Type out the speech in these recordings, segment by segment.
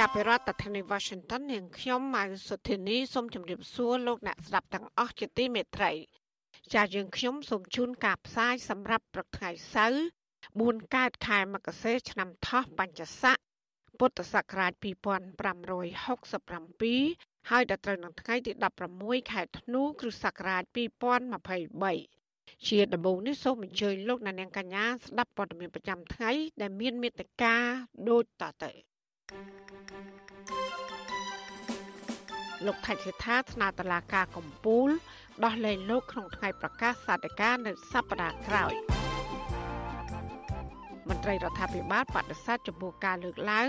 ចាប់ពីរដ្ឋធានី Washington នាងខ្ញុំម៉ៅសុធានីសូមជម្រាបសួរលោកអ្នកស្ដាប់ទាំងអស់ជាទីមេត្រីចា៎យើងខ្ញុំសូមជូនការផ្សាយសម្រាប់ព្រឹកថ្ងៃសៅរ៍4កើតខែមករាឆ្នាំថោះបញ្ញស័កពុទ្ធសករាជ2567ហើយដល់ត្រូវនឹងថ្ងៃទី16ខែធ្នូគ្រិស្តសករាជ2023ជាដំបូងនេះសូមអញ្ជើញលោកអ្នកនាងកញ្ញាស្ដាប់ព័ត៌មានប្រចាំថ្ងៃដែលមានមេត្តាដូចតទៅ លោកថៃសិដ្ឋាថ្នាក់តឡាការកំពូលដោះលែងលោកក្នុងថ្ងៃប្រកាសសាធការនៅសប្តាហ៍ក្រោយមន្ត្រីរដ្ឋាភិបាលបដិសេធចំពោះការលើកឡើង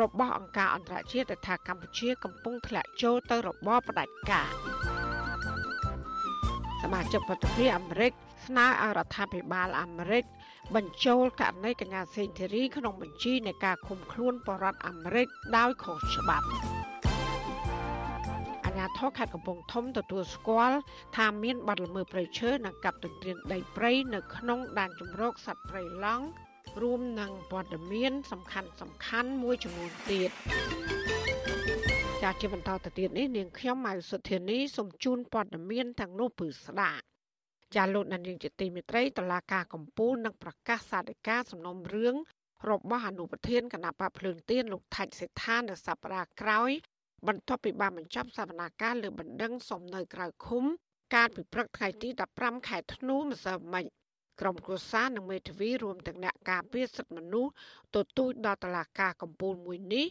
របស់អង្គការអន្តរជាតិថាកម្ពុជាកំពុងធ្លាក់ចូលទៅរបបផ្ដាច់ការសមាជិកប្រតិភិអាមេរិកស្នើឲ្យរដ្ឋាភិបាលអាមេរិក បញ្ចូលករណីកញ្ញាសេងធីរីក្នុងបញ្ជីនៃការឃុំខ្លួនបរដ្ឋអាមេរិកដោយខុសច្បាប់អាញាធរខេត្តកំពង់ធំទទួលស្គាល់ថាមានបាត់ល្មើសព្រៃឈើនិងកាប់ទន្ទ្រានដីព្រៃនៅក្នុងដែនជម្រកសត្វព្រៃឡង់រួមនឹងព័ត៌មាន សំខាន់សំខាន់មួយចំនួនទៀតចាជាបន្តទៅទៀតនេះនាងខ្ញុំម៉ៅសុធានីសូមជូនព័ត៌មានទាំងនោះពឺស្ដាប់ ចាលោកនាងជាទីមេត្រីតឡាការកម្ពុជានឹងប្រកាសសាធិការសំណុំរឿងរបស់អនុប្រធានគណៈបកភ្លើងទៀនលោកថាច់សេដ្ឋានៅសប្តាហ៍ក្រោយ បន្ទាប់ពីបានបញ្ចប់សវនាការលើបណ្ដឹងសំនៅក្រៅឃុំ កាលពីព្រឹកថ្ងៃទី15ខែធ្នូម្សិលមិញក្រុមគ្រួសារនិងមេធាវីរួមទាំងអ្នកការពារសិទ្ធិមនុស្សទទូចដល់តុលាការកំពូលមួយនេះ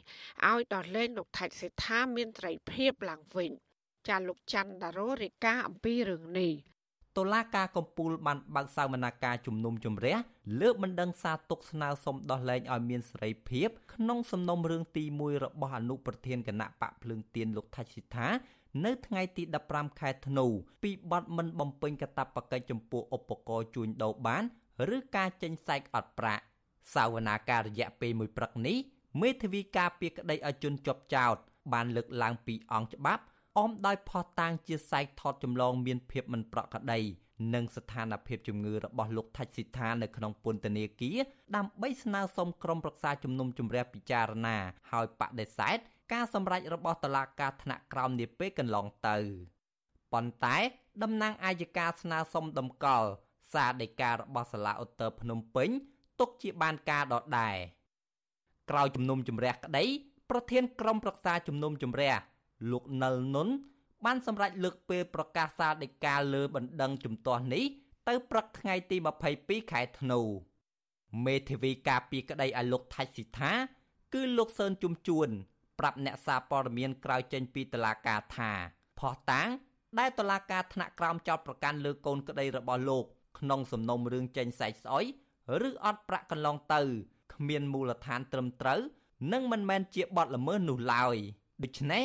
ឲ្យដោះលែងលោកថៃសេដ្ឋាមានត្រីភាពឡើងវិញចាលោកច័ន្ទដារ៉ូរាយការណ៍អំពីរឿងនេះ តុលាការកំពូលបានបើកសវនាការជំនុំជម្រះលើកបណ្ដឹងសារទុកស្នើសុំដោះលែងឲ្យមានសេរីភាពក្នុងសំណុំរឿងទី1របស់អនុប្រធានគណៈបកភ្លើងទៀនលោកថាច់ស៊ីថានៅថ្ងៃទី15ខែធ្នូពីបទមិនបំពេញកាតព្វកិច្ចចំពោះឧបករណ៍ជួញដូរបាន ឬការចេញសែកអត់ប្រាក់សាវនាការរយៈពេលមួយព្រឹកនេះមេធាវីការពីក្តីឲ្យជនជាប់ចោតបានលើកឡើងពីអង្គច្បាប់ អមដោយផោះតាងជាសែកថតចម្លងមានភាពមិនប្រក្រតីនិងស្ថានភាពជំងឺរបស់លោកថាច់ស៊ីថានៅក្នុងពន្ធនាគារដើម្បីស្នើសុំក្រុមប្រឹក្សាជំនុំជម្រះពិចារណាហើយបដិសេធការសម្រេចរបស់តុលាការថ្នាក់ក្រោមនាពេលកន្លងទៅប៉ុន្តែតំណាងអាយកាស្នើសុំដំកល់សារដីការបស់សាលាឧត្តរភ្នំពេញទុកជាបានការដដែលក្រោយជំនុំជម្រះក្តីប្រធានក្រុមប្រឹក្សាជំនុំជម្រះ លោកនិលនុនបានសម្រេចលើកពេលប្រកាសសារដីកាលើបណ្ដឹងជំទាស់នេះទៅព្រឹកថ្ងៃទី22ខែធ្នូមេធាវីការពីក្តីឲ្យលោកថាច់ស៊ីថា គឺលោកសឿនជុំជួន ប្រាប់អ្នកសារព័ត៌មានក្រៅចេញពីតុលាការថាផោះតាងដែលតុលាការថ្នាក់ក្រោមចោទប្រកាន់លើកូនក្តីរបស់លោក ក្នុងសំណុំរឿងចេញសែកស្អុយឬអត់ប្រាក់កន្លងទៅគ្មានមូលដ្ឋានត្រឹមត្រូវ និងមិនមែនជាបទល្មើសនោះឡើយដូច្នេះ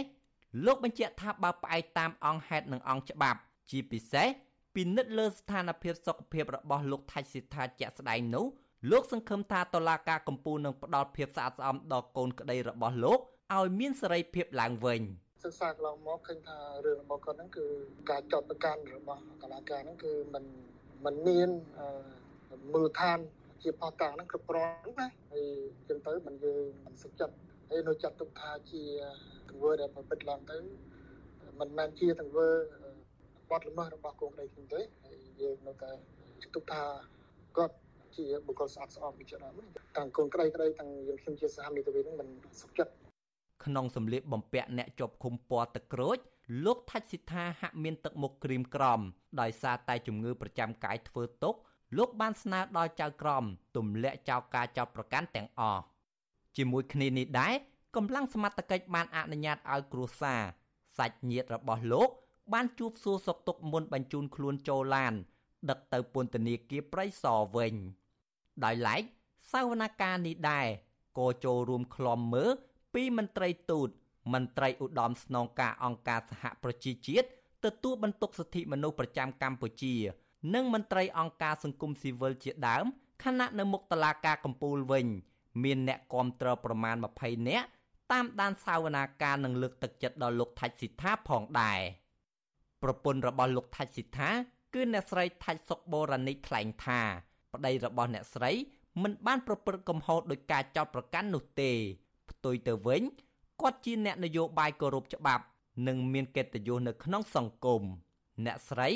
លោកបញ្ជាក់ថាបើផ្អែកតាមអង្គហេតុនិងអង្គច្បាប់ ជាពិសេសពិនិត្យលើស្ថានភាពសុខភាពរបស់លោកថៃសិដ្ឋាជាក់ស្ដែងនោះលោកសង្ឃឹមថាតុលាការកំពូលនឹងផ្ដល់ភាពស្អាតស្អំដល់កូនក្តីរបស់លោកឲ្យមានសេរីភាពឡើងវិញសិក្សាកន្លងមកឃើញថារឿងរបស់គាត់ហ្នឹងគឺការចោទប្រកាន់របស់តុលាការហ្នឹងគឺมันมันមានមូលដ្ឋានជាផុសតាងហ្នឹងគ្រប់គ្រាន់ណាហើយចឹងទៅมันយើងមិនសុខចិត្ត ហើយនៅចាត់ទុកថាជាទង្វើដែលប្រព្រឹត្តឡើងទៅមិនមែនជាទង្វើបទល្មើសរបស់កូនក្តីខ្ញុំទេហើយយើងនៅតែទុកថាគាត់ជាបុគ្គលស្អាតស្អំពីច្រើនតាំងកូនក្តីក្តីតាំងយើងខ្ញុំជាសហមេធាវីនឹងមិនសុខចិត្តក្នុងសម្លៀកបំពាក់អ្នកជាប់ឃុំពណ៌ទឹកក្រូចលោកថាច់សិដ្ឋាហាក់មានទឹកមុខក្រៀមក្រំ ដោយសារតែជំងឺប្រចាំកាយធ្វើទុកលោកបានស្នើដល់ចៅក្រមទម្លាក់ចោលការចោទប្រកាន់ទាំងអស់ ជាមួយគ្នានេះដែរកម្លាំងសមត្ថកិច្ចបានអនុញ្ញាតឲ្យគ្រួសារសាច់ញាតិរបស់លោក បានជួបសួរសុខទុក្ខមុនបញ្ជូនខ្លួនចូលឡាន ដឹកទៅពន្ធនាគារព្រៃសរវិញដោយឡែកសាវនាការនេះដែរក៏ចូលរួមក្លំមើលពីមន្ត្រីទូតមន្ត្រីឧត្តមស្នងការអង្គការសហប្រជាជាតិទទួលបន្ទុកសិទ្ធិមនុស្សប្រចាំកម្ពុជា និងមន្ត្រីអង្គការសង្គមស៊ីវិលជាដើមខណៈនៅមុខតុលាការកំពូលវិញ មានអ្នកគាំទ្រប្រមាណ20នាក់តាមដានសាវនាការនិងលើកទឹកចិត្តដល់លោកថាច់ស៊ីថាផងដែរប្រពន្ធរបស់លោកថាច់ស៊ីថាគឺអ្នកស្រីថាច់សុកបូរ៉ានីថ្លែងថាប្តីរបស់អ្នកស្រីមិនបានប្រព្រឹត្តកំហុសដោយការចោទប្រកាន់នោះទេ ផ្ទុយទៅវិញគាត់ជាអ្នកនយោបាយគោរពច្បាប់ និងមានកិត្តិយសនៅក្នុងសង្គមអ្នកស្រី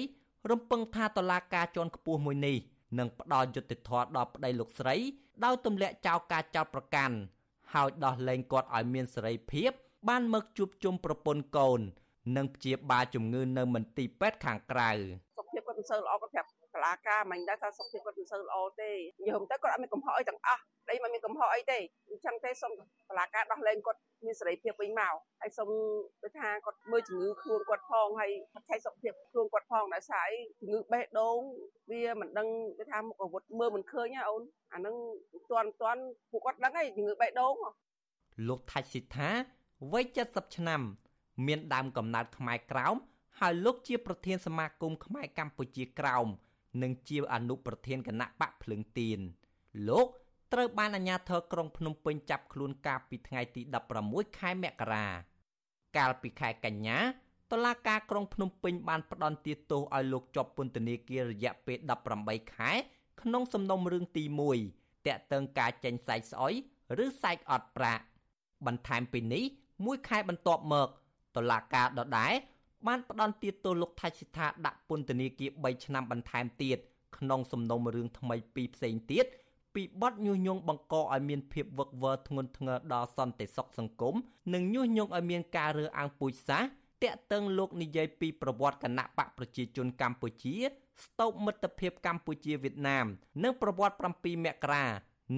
រំពឹងថាតឡាការជាន់ខ្ពស់មួយនេះនឹងផ្ដល់យុត្តិធម៌ដល់ប្តីលោកស្រី ដោយទម្លាក់ចោលការចោទប្រកាន់ហើយដោះលែងគាត់ឲ្យមានសេរីភាព បានមកជួបជុំប្រពន្ធកូន និងព្យាបាលជំងឺនៅមន្ទីរពេទ្យខាងក្រៅសុខភាពគាត់មិនសូវល្អគាត់ប្រាប់ សាលាការមិញដែរថាសុខភាពគាត់មិនសូវល្អទេនិយាយទៅគាត់អត់មានកំហុសអីទាំងអស់ដីមិនមានកំហុសអីទេអញ្ចឹងទេសូមសាលាការដោះលែងគាត់មានសេរីភាពវិញមកហើយសូមទៅថាគាត់មើលជំងឺខ្លួនគាត់ផងហើយថែសុខភាពខ្លួនគាត់ផងដោយសារអីជំងឺបេះដូងវាមិនដឹងទៅថាមុខអាវុធមើលមិនឃើញណាអូនអាហ្នឹងទាន់ទាន់ពួកគាត់ដឹងហើយជំងឺបេះដូងលោកថាច់ស៊ីថាវ័យ70ឆ្នាំ មានដើមកំណើតខ្មែរក្រោមហើយលោកជាប្រធានសមាគមខ្មែរកម្ពុជាក្រោម និងជាអនុប្រធានគណៈបកភ្លើងទៀនលោកត្រូវបានអាជ្ញាធរក្រុងភ្នំពេញចាប់ខ្លួនកាលពីថ្ងៃទី16ខែមករាកាលពីខែកញ្ញាតុលាការក្រុងភ្នំពេញបានផ្តន្ទាទោសឲ្យលោកជាប់ពន្ធនាគាររយៈពេល18ខែ ក្នុងសំណុំរឿងទី1តាក់ទងការចេញសាច់ស្អុយឬសាច់អត់ប្រាក់បន្ថែមពីនេះមួយខែបន្ទាប់មកតុលាការដដែល បានផ្តន្ទាទោសលោកថៃសិដ្ឋាដាក់ពន្ធនាគារ3ឆ្នាំបន្ថែមទៀតក្នុងសំណុំរឿងថ្មីពីរផ្សេងទៀតពីបទញុះញង់បង្កឲ្យមានភាពវឹកវរធ្ងន់ធ្ងរដល់សន្តិសុខសង្គមនិងញុះញង់ឲ្យមានការរើសអើងពូជសាសន៍តាក់ទងលោកនិយាយពីប្រវត្តិគណៈបកប្រជាជនកម្ពុជា ស្តុបមិត្តភាពកម្ពុជាវៀតណាម និងប្រវត្តិ7មករា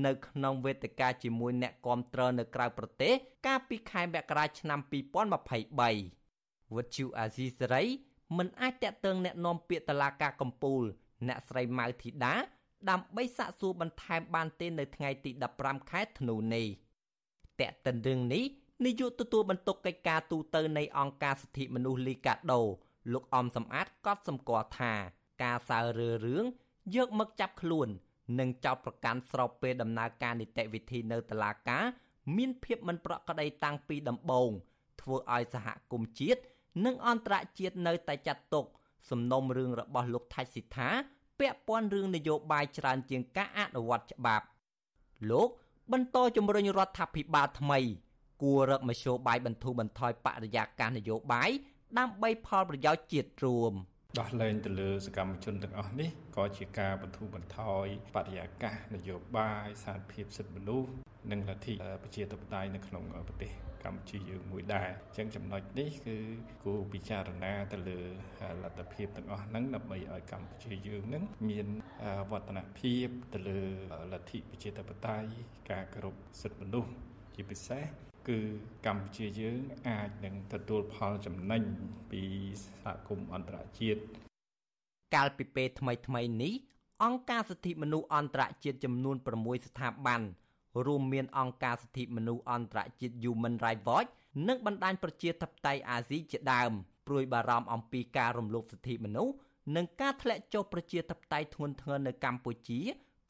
នៅក្នុងវេទិកាជាមួយអ្នកគាំទ្រនៅក្រៅប្រទេស កាលពីខែមករាឆ្នាំ2023 វត្តជូអាស៊ីសេរីមិនអាចតាក់ទងแนะនាំពាក្យតឡាការកម្ពុជាអ្នកស្រីម៉ៅធីតាដើម្បីសាកសួរបន្ថែមបានទេនៅថ្ងៃទី15ខែធ្នូនេះតេតិនរឿងនេះនាយកទទួលបន្ទុកកិច្ចការទូតនៃអង្គការសិទ្ធិមនុស្សលីកាដូលោកអំសំអាតក៏សម្គាល់ថាការសើរើរឿងយកមកចាប់ខ្លួននិងចោទប្រកាន់ស្របពេលដំណើរការនីតិវិធីនៅតុលាការមានភាពមិនប្រក្រតីតាំងពីដំបូងធ្វើឲ្យសហគមន៍ជាតិ និងអន្តរជាតិនៅតែចាត់ទុកសំណុំរឿងរបស់លោកថាច់ស៊ីថាពាក់ព័ន្ធរឿងនយោបាយច្រើនជាងការអនុវត្តច្បាប់លោកបន្តជំរុញរដ្ឋាភិបាលថ្មី គួររកមធ្យោបាយបន្ធូរបន្ថយបរិយាកាសនយោបាយដើម្បីផលប្រយោជន៍ជាតិរួម ដោះលែងទៅលើសកម្មជនទាំងអស់នេះក៏ជាការបន្ធូរបន្ថយបរិយាកាសនយោបាយសាធារភាពសិទ្ធិមនុស្សនិងលទ្ធិប្រជាធិបតេយ្យនៅក្នុងប្រទេសកម្ពុជាយើងមួយដែរអញ្ចឹងចំណុចនេះគឺគួរពិចារណាទៅលើលទ្ធភាពទាំងអស់ហ្នឹងដើម្បីឲ្យកម្ពុជាយើងហ្នឹងមានវឌ្ឍនភាពទៅលើលទ្ធិប្រជាធិបតេយ្យការគោរពសិទ្ធិមនុស្សជាពិសេស គឺកម្ពុជាយើងអាចនឹងទទួលផលចំណេញពីសហគមន៍អន្តរជាតិកាលពីពេលថ្មីថ្មីនេះអង្គការសិទ្ធិមនុស្សអន្តរជាតិចំនួន6ស្ថាប័នរួមមានអង្គការសិទ្ធិមនុស្សអន្តរជាតិ Human Rights Watch និងបណ្ដាញប្រជាធិបតេយ្យអាស៊ីជាដើមព្រួយបារម្ភអំពីការរំលោភសិទ្ធិមនុស្សនិងការធ្លាក់ចុះប្រជាធិបតេយ្យធ្ងន់ធ្ងរនៅកម្ពុជា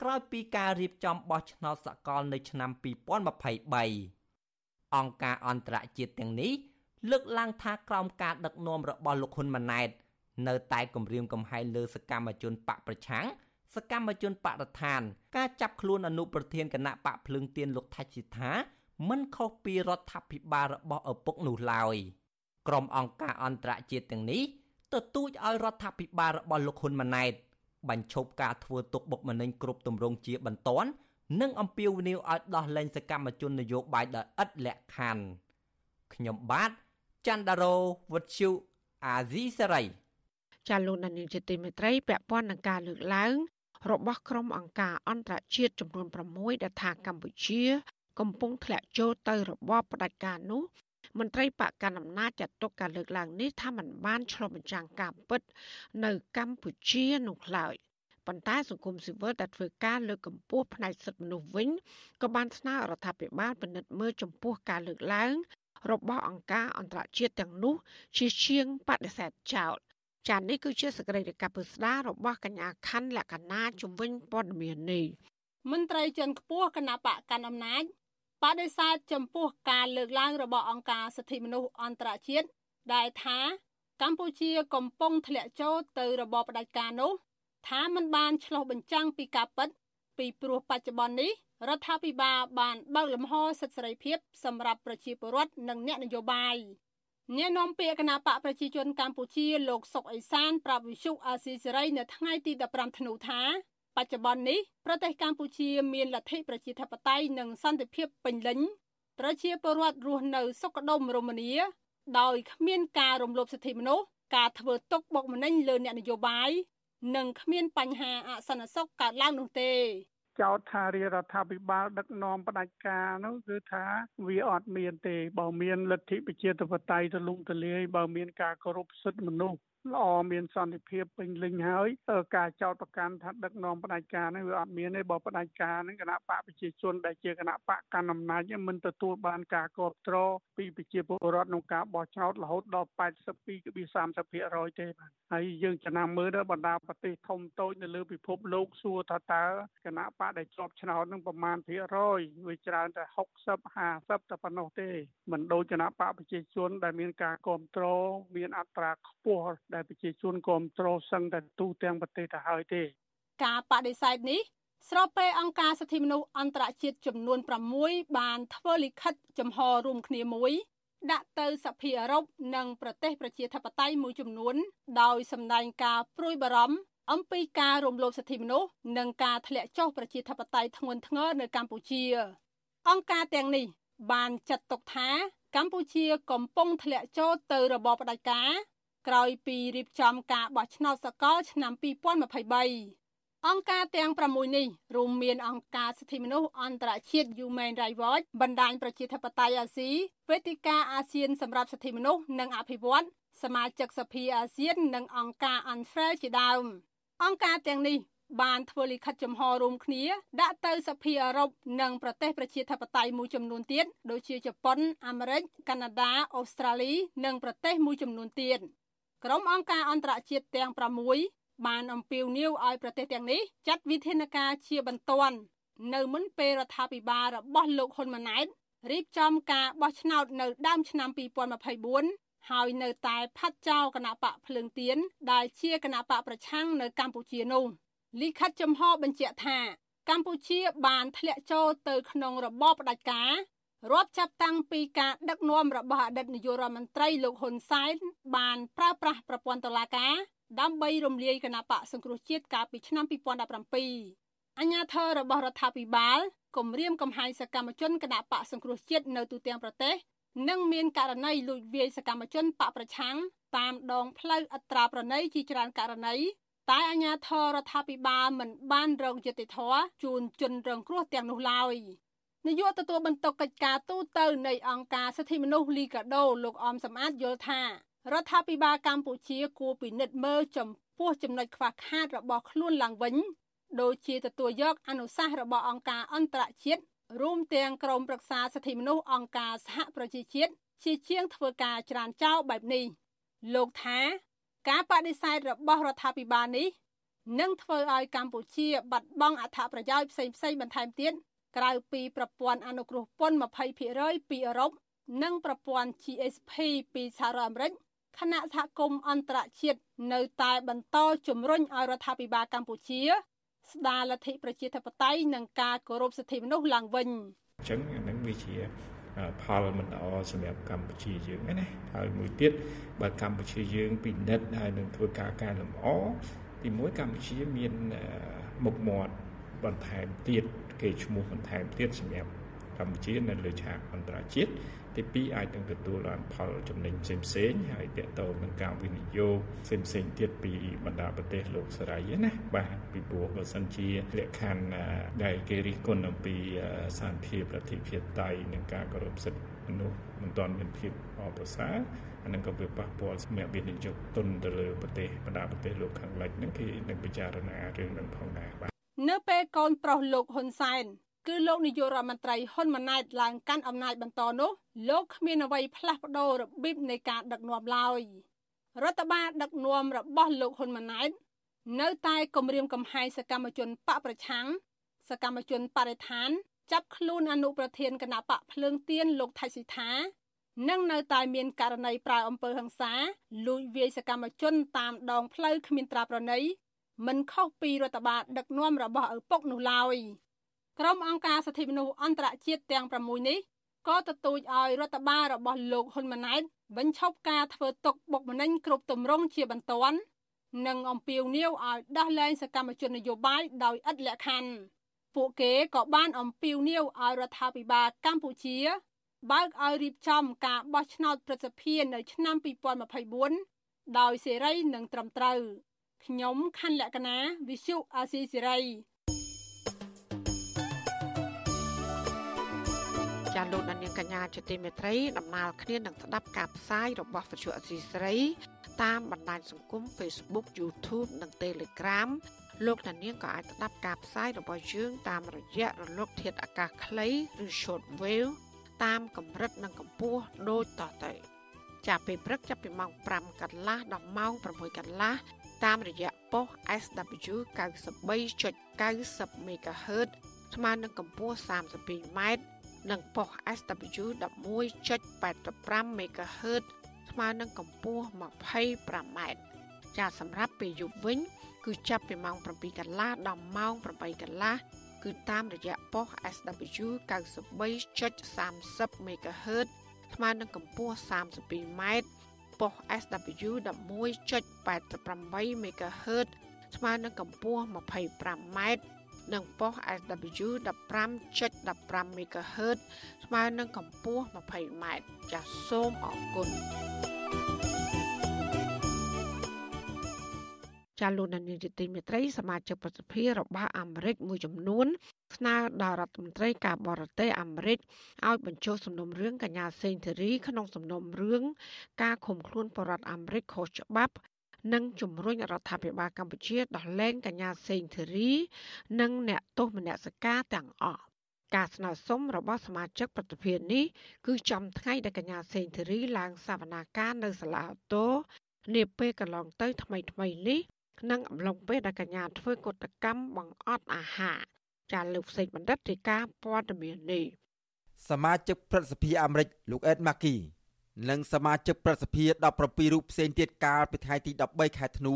ក្រោយពីការរៀបចំបោះឆ្នោតសកលនៅឆ្នាំ2023 អង្គការអន្តរជាតិទាំងនេះលើកឡើងថាក្រោមការដឹកនាំរបស់លោកហ៊ុនម៉ាណែត នៅតែគម្រាមកំហែងលើសកម្មជនបកប្រឆាំងសកម្មជនបរិស្ថាន ការចាប់ខ្លួនអនុប្រធានគណៈបកភ្លើងទៀនលោកថាច់ស៊ីថាមិនខុសពីរដ្ឋាភិបាលរបស់ឪពុកនោះឡើយក្រុមអង្គការអន្តរជាតិទាំងនេះទទូចឲ្យរដ្ឋាភិបាលរបស់លោកហ៊ុនម៉ាណែតបញ្ឈប់ការធ្វើទុកបុកម្នេញគ្រប់ទម្រង់ជាបន្ទាន់ និងអំពាវនាវឲ្យដោះលែងសកម្មជននយោបាយដោយឥតលក្ខខណ្ឌខ្ញុំបាទច័ន្ទដារោវុទ្ធុអាស៊ីសេរីចាលោកនានីជាទីមេត្រីពាក់ព័ន្ធនឹងការលើកឡើង របស់ក្រុមអង្គការអន្តរជាតិចំនួន6ដែលថាកម្ពុជា កំពុងធ្លាក់ចូលទៅរបបផ្ដាច់ការនោះមន្ត្រីបកកណ្ដាលអំណាចចាត់ទុកការលើកឡើងនេះថាมันបានឆ្លុះបញ្ចាំងការពិត នៅកម្ពុជានោះឡើយ ប៉ុន្តែសង្គមស៊ីវិលដែលធ្វើការលើកកម្ពស់ផ្នែកសិទ្ធិមនុស្សវិញក៏បានស្នើរដ្ឋាភិបាលពិនិត្យមើលចំពោះការលើកឡើងរបស់អង្គការអន្តរជាតិទាំងនោះ ជាជាងបដិសេធចោលចា៎នេះគឺជាសកម្មភាពពុស្ដារបស់កញ្ញាខណ្ឌលក្ខណាជំវិញព័ត៌មាននេះមន្ត្រីជាន់ខ្ពស់គណៈបកកណ្ដាលអំណាចបដិសេធចំពោះការលើកឡើងរបស់អង្គការសិទ្ធិមនុស្សអន្តរជាតិដែលថាកម្ពុជាកំពុងធ្លាក់ចូលទៅរបបផ្ដាច់ការនោះ ថាมันបានឆ្លុះបញ្ចាំងពីការពិត ពីព្រោះបច្ចុប្បន្ននេះរដ្ឋាភិបាលបានបើកលំហសិទ្ធិសេរីភាពសម្រាប់ប្រជាពលរដ្ឋនិងអ្នកនយោបាយអ្នកនាំពាក្យគណៈបកប្រជាជនកម្ពុជាលោកសុកអេសានប្រាប់វិសុអាស៊ីសេរីនៅថ្ងៃទី15ធ្នូថាបច្ចុប្បន្ននេះប្រទេសកម្ពុជាមានលទ្ធិប្រជាធិបតេយ្យនិងសន្តិភាពពេញលេញប្រជាពលរដ្ឋរស់នៅសុខដុមរមនាដោយគ្មានការរំលោភសិទ្ធិមនុស្សការធ្វើទុកបុកម្នេញលើអ្នកនយោបាយ និងគ្មានបញ្ហាអសន្តិសុខកើតឡើងនោះទេចោទថារាជរដ្ឋាភិបាលដឹកនាំផ្ដាច់ការនោះគឺថាវាអត់មានទេបើមានលទ្ធិប្រជាធិបតេយ្យទូលំទូលាយបើមានការគោរពសិទ្ធិមនុស្ស ល្អមានសន្តិភាពពេញលេញហើយការចោតប្រកាន់ថាដឹកនាំផ្ដាច់ការនេះវាអត់មានទេបើផ្ដាច់ការនេះគណៈបកប្រជាជនដែលជាគណៈបកកណ្ដាលអំណាចមិនទទួលបានការគ្រប់គ្រងពីប្រជាពលរដ្ឋក្នុងការបោះឆ្នោតរហូតដល់82.30%ទេបាទហើយយើងចំណាំមើលដល់បណ្ដាប្រទេសធំតូចនៅលើពិភពលោកសួរថាតើគណៈបកដែលជាប់ឆ្នោតនឹងប្រមាណភាគរយវាច្រើនតែ60 50តែប៉ុណ្ណោះទេមិនដូចគណៈបកប្រជាជនដែលមានការគ្រប់គ្រងមានអត្រាខ្ពស់ដែលប្រជាជនគ្រប់គ្រងសឹងតែទូទាំងប្រទេសទៅហើយទេ ការបដិសេធនេះស្របពេលអង្គការសិទ្ធិមនុស្សអន្តរជាតិចំនួន6បានធ្វើលិខិតចំហរួមគ្នាមួយដាក់ទៅសភាអឺរ៉ុបនិងប្រទេសប្រជាធិបតេយ្យមួយចំនួន ដោយសម្ដែងការព្រួយបារម្ភអំពីការរំលោភសិទ្ធិមនុស្សនិងការធ្លាក់ចុះប្រជាធិបតេយ្យធ្ងន់ធ្ងរនៅកម្ពុជា អង្គការទាំងនេះបានចាត់ទុកថាកម្ពុជាកំពុងធ្លាក់ចូលទៅរបបផ្ដាច់ការ ក្រោយពីរៀបចំការបោះឆ្នោតសកលឆ្នាំ2023អង្គការទាំង6នេះរួមមានអង្គការសិទ្ធិមនុស្សអន្តរជាតិ Human Rights Watch បណ្ដាញប្រជាធិបតេយ្យអាស៊ីវេទិកាអាស៊ានសម្រាប់សិទ្ធិមនុស្សនិងអភិវឌ្ឍសមាជិកសភាអាស៊ាន និងអង្គការ UNFREL ជាដើម អង្គការទាំងនេះបានធ្វើលិខិតចំហរួមគ្នាដាក់ទៅសភាអឺរ៉ុបនិងប្រទេសប្រជាធិបតេយ្យមួយចំនួនទៀតដូចជាជប៉ុនអាមេរិកកាណាដាអូស្ត្រាលី និងប្រទេសមួយចំនួនទៀត ក្រុមអង្គការអន្តរជាតិទាំង6បានអំពាវនាវឲ្យប្រទេសទាំងនេះចាត់វិធានការជាបន្ទាន់នៅមុនពេលរដ្ឋាភិបាលរបស់លោកហ៊ុនម៉ាណែតរៀបចំការបោះឆ្នោតនៅដើមឆ្នាំ2024ហើយនៅតែផាត់ចោលគណៈបកភ្លើងទៀនដែលជាគណៈបកប្រឆាំងនៅកម្ពុជានោះលិខិតចំហបញ្ជាក់ថាកម្ពុជាបានធ្លាក់ចូលទៅក្នុងរបបផ្ដាច់ការ រាប់ចាប់តាំងពីការដឹកនាំរបស់អតីតនាយករដ្ឋមន្ត្រីលោកហ៊ុនសែនបានប្រើប្រាស់ប្រព័ន្ធតុលាការដើម្បីរំលាយគណៈបកសង្គ្រោះជាតិកាលពីឆ្នាំ2017អាញាធររបស់រដ្ឋាភិបាលគម្រាមកំហែងសកម្មជនគណៈបកសង្គ្រោះជាតិនៅទូទាំងប្រទេសនិងមានករណីលួចវាយសកម្មជនបកប្រឆាំងតាមដងផ្លូវអត្រាប្រណីជាច្រើនករណីតែអាញាធររដ្ឋាភិបាលមិនបានរងយុត្តិធម៌ជូនជនរងគ្រោះទាំងនោះឡើយ នាយកទទួលបន្ទុកកិច្ចការទូតនៃអង្គការសិទ្ធិមនុស្សលីកាដូលោកអមសំអាតយល់ថារដ្ឋាភិបាលកម្ពុជាគួរពិនិត្យមើលចំពោះចំណុចខ្វះខាតរបស់ខ្លួនឡើងវិញដូចជាទទួលយកអនុសាសន៍របស់អង្គការអន្តរជាតិរួមទាំងក្រមប្រឹក្សាសិទ្ធិមនុស្សអង្គការសហប្រជាជាតិជាជាងធ្វើការច្រានចោលបែបនេះលោកថាការបដិសេធរបស់រដ្ឋាភិបាលនេះនឹងធ្វើឲ្យកម្ពុជាបាត់បង់អត្ថប្រយោជន៍ផ្សេងៗបន្ថែមទៀត ក្រៅពីប្រព័ន្ធអនុគ្រោះពន្ធ20%ពីអឺរ៉ុបនិងប្រព័ន្ធ GSP ពីសហរដ្ឋអាមេរិកគណៈសហគមន៍អន្តរជាតិនៅតែបន្តជំរុញឲ្យរដ្ឋាភិបាលកម្ពុជា ស្ដារលទ្ធិប្រជាធិបតេយ្យនិងការគោរពសិទ្ធិមនុស្សឡើងវិញអញ្ចឹងនឹងវាជាផលមិនល្អសម្រាប់កម្ពុជាយើងណាហើយមួយទៀតបើកម្ពុជាយើងពិនិត្យហើយនឹងធ្វើការកែលម្អទីមួយកម្ពុជាមានមុខមាត់បន្ថែមទៀត គេឈ្មោះបន្ថែមទៀតសម្រាប់កម្ពុជានៅលើឆាកអន្តរជាតិទី2អាចនឹងទទួលបានផលចំណេញផ្សេងផ្សេងហើយតកតងនឹងការវិនិយោគផ្សេងផ្សេងទៀតពីបណ្ដាប្រទេសលោកសេរីណាបាទពីព្រោះបើសិនជាលក្ខខណ្ឌដែលគេរិះគន់អំពីសន្តិភាពប្រតិភិតៃនិងការគោរពសិទ្ធិមនុស្សមិនទាន់មានភាពអបអរសាអានឹងក៏វាប៉ះពាល់សម្រាប់វិនិយោគទុនទៅលើប្រទេសបណ្ដាប្រទេសលោកខាងលិចហ្នឹងគេនឹងពិចារណារឿងនឹងផងដែរបាទ នៅពេលកូនប្រុសលោកហ៊ុនសែនគឺលោកនាយករដ្ឋមន្ត្រីហ៊ុនម៉ាណែតឡើងកាន់អំណាចបន្តនោះលោកគ្មានអ្វីផ្លាស់ប្ដូររបៀបនៃការដឹកនាំឡើយរដ្ឋបាលដឹកនាំរបស់លោកហ៊ុនម៉ាណែតនៅតែគម្រាមកំហែងសកម្មជនបកប្រឆាំងសកម្មជនបរិស្ថាន ចាប់ខ្លួនអនុប្រធានគណៈបកភ្លើងទៀនលោកថៃស៊ីថានិងនៅតែមានករណីប្រើអំពើហិង្សាលួចវាយសកម្មជនតាមដងផ្លូវគ្មានត្រាប្រណី មិនខុសពីរដ្ឋបាលដឹកនាំរបស់ឪពុកនោះឡើយក្រុមអង្គការសិទ្ធិមនុស្សអន្តរជាតិទាំង6នេះក៏ទទូចឲ្យរដ្ឋបាលរបស់លោកហ៊ុនម៉ាណែតបញ្ឈប់ការធ្វើទុកបុកម្នេញគ្រប់ទម្រង់ជាបន្ទាន់និងអំពាវនាវឲ្យដោះលែងសកម្មជននយោបាយដោយឥតលក្ខខណ្ឌពួកគេក៏បានអំពាវនាវឲ្យរដ្ឋាភិបាលកម្ពុជា បើកឲ្យរៀបចំការបោះឆ្នោតប្រសិទ្ធភាពនៅឆ្នាំ2024ដោយសេរីនិងត្រឹមត្រូវ ខ្ញុំខណ្ឌលក្ខណាវិសុអាស៊ីសេរីចាលោកនាងកញ្ញាជាទីមេត្រីដំណើរគ្នានឹងស្ដាប់ការផ្សាយរបស់វិទ្យុអស៊ីសេរីតាមបណ្ដាញសង្គម Facebook YouTube និង Telegram លោកនាងក៏អាចស្ដាប់ការផ្សាយរបស់យើងតាមរយៈរលក ធាតុអាកាសខ្លីឬ Shortwave តាមកម្រិតនិងកម្ពស់ដូចតទៅចាប់ពីព្រឹកចាប់ពីម៉ោង5កន្លះដល់ម៉ោង6កន្លះ តាមរយៈប៉ុស SW 93.90 MHz ស្មើនឹងកម្ពស់ 32m និងប៉ុស SW 11.85 MHz ស្មើនឹងកម្ពស់ 25m ចាសម្រាប់ពេលយប់វិញ គឺចាប់ពីម៉ោង7កន្លះដល់ម៉ោង8កន្លះគឺតាមរយៈប៉ុស SW 93.30 MHz ស្មើនឹងកម្ពស់ 32m ប៉ុស SW 11.88 MHz ស្មើនឹងកម្ពស់ 25m និងប៉ុស SW 15.15 MHz ស្មើនឹងកម្ពស់ 20m ចាសសូមអរគុណ ចាលោកនាយកទីមេត្រីសមាជិកប្រសិទ្ធិរបស់អាមេរិកមួយចំនួនស្នើដល់រដ្ឋមន្ត្រីការបរទេសអាមេរិកឲ្យបញ្ចុះសំណុំរឿងកញ្ញាសេងធីរីក្នុងសំណុំរឿងការឃុំខ្លួនបរដ្ឋអាមេរិកខុសច្បាប់និងជំរុញរដ្ឋាភិបាលកម្ពុជាដោះលែងកញ្ញាសេងធីរី និងអ្នកទោសមនសិការទាំងអស់ការស្នើសុំរបស់សមាជិកប្រតិភិនេះគឺចំថ្ងៃដែលកញ្ញាសេងធីរីឡើងសវនាការនៅសាលាអូតូនាពេលកន្លងទៅថ្មីថ្មីនេះ និងអំឡុងពេលដែលកញ្ញាធ្វើកតកម្មបង្អត់អាហារចាលោកសេកបណ្ឌិតរាយការណ៍ព័ត៌មាននេះសមាជិកព្រឹទ្ធសភាអាមេរិកលោកអេតម៉ាគីនិងសមាជិកព្រឹទ្ធសភា17រូបផ្សេងទៀតកាលពីថ្ងៃទី13ខែធ្នូ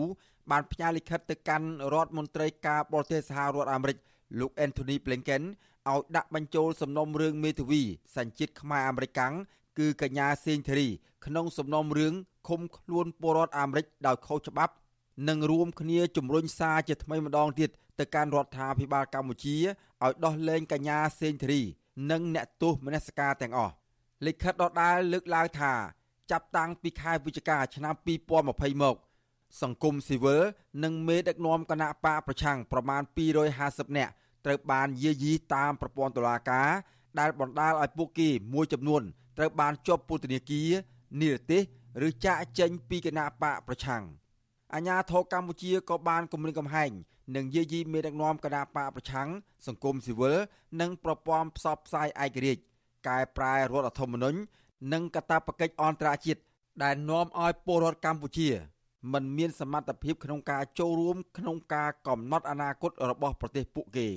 បានផ្ញើលិខិតទៅកាន់រដ្ឋមន្ត្រីការបរទេសសហរដ្ឋអាមេរិកលោក Anthony Blinken ឲ្យដាក់បញ្ចូលសំណុំរឿងមេធាវីសញ្ជាតិខ្មែរអាមេរិកាំងគឺកញ្ញាសេងធារីក្នុងសំណុំរឿងឃុំខ្លួនពលរដ្ឋអាមេរិកដោយខុសច្បាប់ និងរួមគ្នាជំរុញសារជាថ្មីម្ដងទៀតទៅកាន់រដ្ឋាភិបាលកម្ពុជាឲ្យដោះលែងកញ្ញាសេងធារី និងអ្នកទោសមនសិការទាំងអស់លិខិតដដែលលើកឡើងថា ចាប់តាំងពីខែវិច្ឆិកាឆ្នាំ2020មក សង្គមស៊ីវិលនិងមេដឹកនាំគណៈបកប្រឆាំងប្រមាណ250នាក់ត្រូវបានយាយីតាមប្រព័ន្ធតុលាការដែលបណ្ដាលឲ្យពួកគេមួយចំនួនត្រូវបានជាប់ពន្ធនាគារនិរទេសឬចាកចេញពីគណៈបកប្រឆាំង។ អាញាធរកម្ពុជាក៏បានគម្រាមកំហែងនិងយាយីមេដឹកនាំគណៈបកប្រឆាំងសង្គមស៊ីវិលនិងប្រព័ន្ធផ្សព្វផ្សាយឯករាជ្យកែប្រែរដ្ឋធម្មនុញ្ញនិងកាតព្វកិច្ចអន្តរជាតិដែលនាំឲ្យពលរដ្ឋកម្ពុជាមិនមានសមត្ថភាពក្នុងការចូលរួមក្នុងការកំណត់អនាគតរបស់ប្រទេសពួកគេ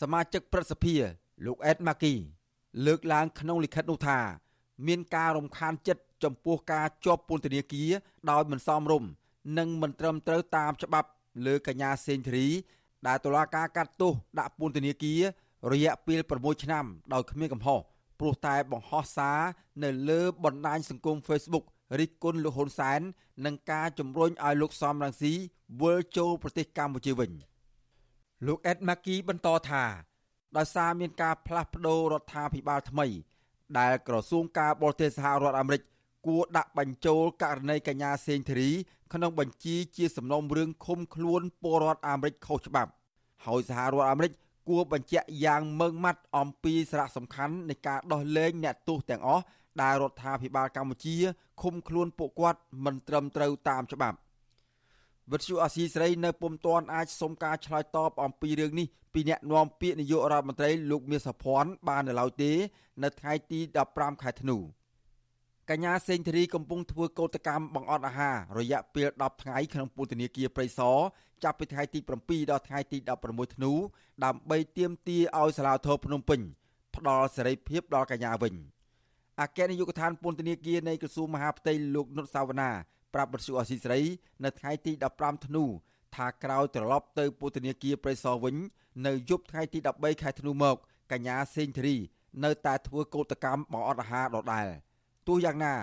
សមាជិកព្រឹទ្ធសភាលោកអេតម៉ាគី លើកឡើងក្នុងលិខិតនោះថា មានការរំខានចិត្តចំពោះការជាប់ពន្ធនាគារដោយមិនសមរម្យ និងមិនត្រឹមត្រូវតាមច្បាប់លើកញ្ញាសេងធារី ដែលតុលាការកាត់ទោសដាក់ពន្ធនាគាររយៈពេល6ឆ្នាំដោយគ្មានកំហុសព្រោះតែបង្ហោះសារនៅលើបណ្ដាញសង្គម Facebook រិះគន់លោកហ៊ុនសែននិងការជំរុញឲ្យលោកសំរងស៊ីវិលចូលប្រទេសកម្ពុជាវិញលោកអេតម៉ាគីបន្តថាដោយសារមានការផ្លាស់ប្តូររដ្ឋាភិបាលថ្មី ដែលក្រសួងការបរទេសសហរដ្ឋអាមេរិកគួរដាក់បញ្ចូលករណីកញ្ញាសេងធារី ក្នុងបញ្ជីជាសំណុំរឿងឃុំខ្លួនពលរដ្ឋអាមេរិកខុសច្បាប់ហើយសហរដ្ឋអាមេរិកគួរបញ្ជាក់យ៉ាងម៉ឺងម៉ាត់អំពីសារៈសំខាន់នៃការដោះលែងអ្នកទោសទាំងអស់ដែលរដ្ឋាភិបាលកម្ពុជាឃុំខ្លួនពួកគាត់មិនត្រឹមត្រូវតាមច្បាប់វិទ្យុអាស៊ីសេរីនៅពុំទាន់អាចសុំការឆ្លើយតបអំពីរឿងនេះពីអ្នកនាំពាក្យនាយករដ្ឋមន្ត្រីលោកមាសសុភ័ណ្ឌបាននៅឡើយទេ នៅថ្ងៃទី15ខែធ្នូ កញ្ញាសេងធារីកំពុងធ្វើកោតកម្មបង្អត់អាហាររយៈពេល10ថ្ងៃក្នុងពន្ធនាគារព្រៃសរចាប់ពីថ្ងៃទី7ដល់ថ្ងៃទី16ធ្នូដើម្បីទាមទារឲ្យសាលាធរភ្នំពេញផ្ដល់សេរីភាពដល់កញ្ញាវិញអគ្គនាយកដ្ឋានពន្ធនាគារនៃក្រសួងមហាផ្ទៃលោកនុតសាវណ្ណាប្រាប់បទសុអសីស្រី នៅថ្ងៃទី15ធ្នូថាក្រោយត្រឡប់ទៅពន្ធនាគារព្រៃសរវិញ នៅយប់ថ្ងៃទី13ខែធ្នូមកកញ្ញាសេងធារី នៅតែធ្វើកោតកម្មបង្អត់អាហារដដែល ទោះយ៉ាងណា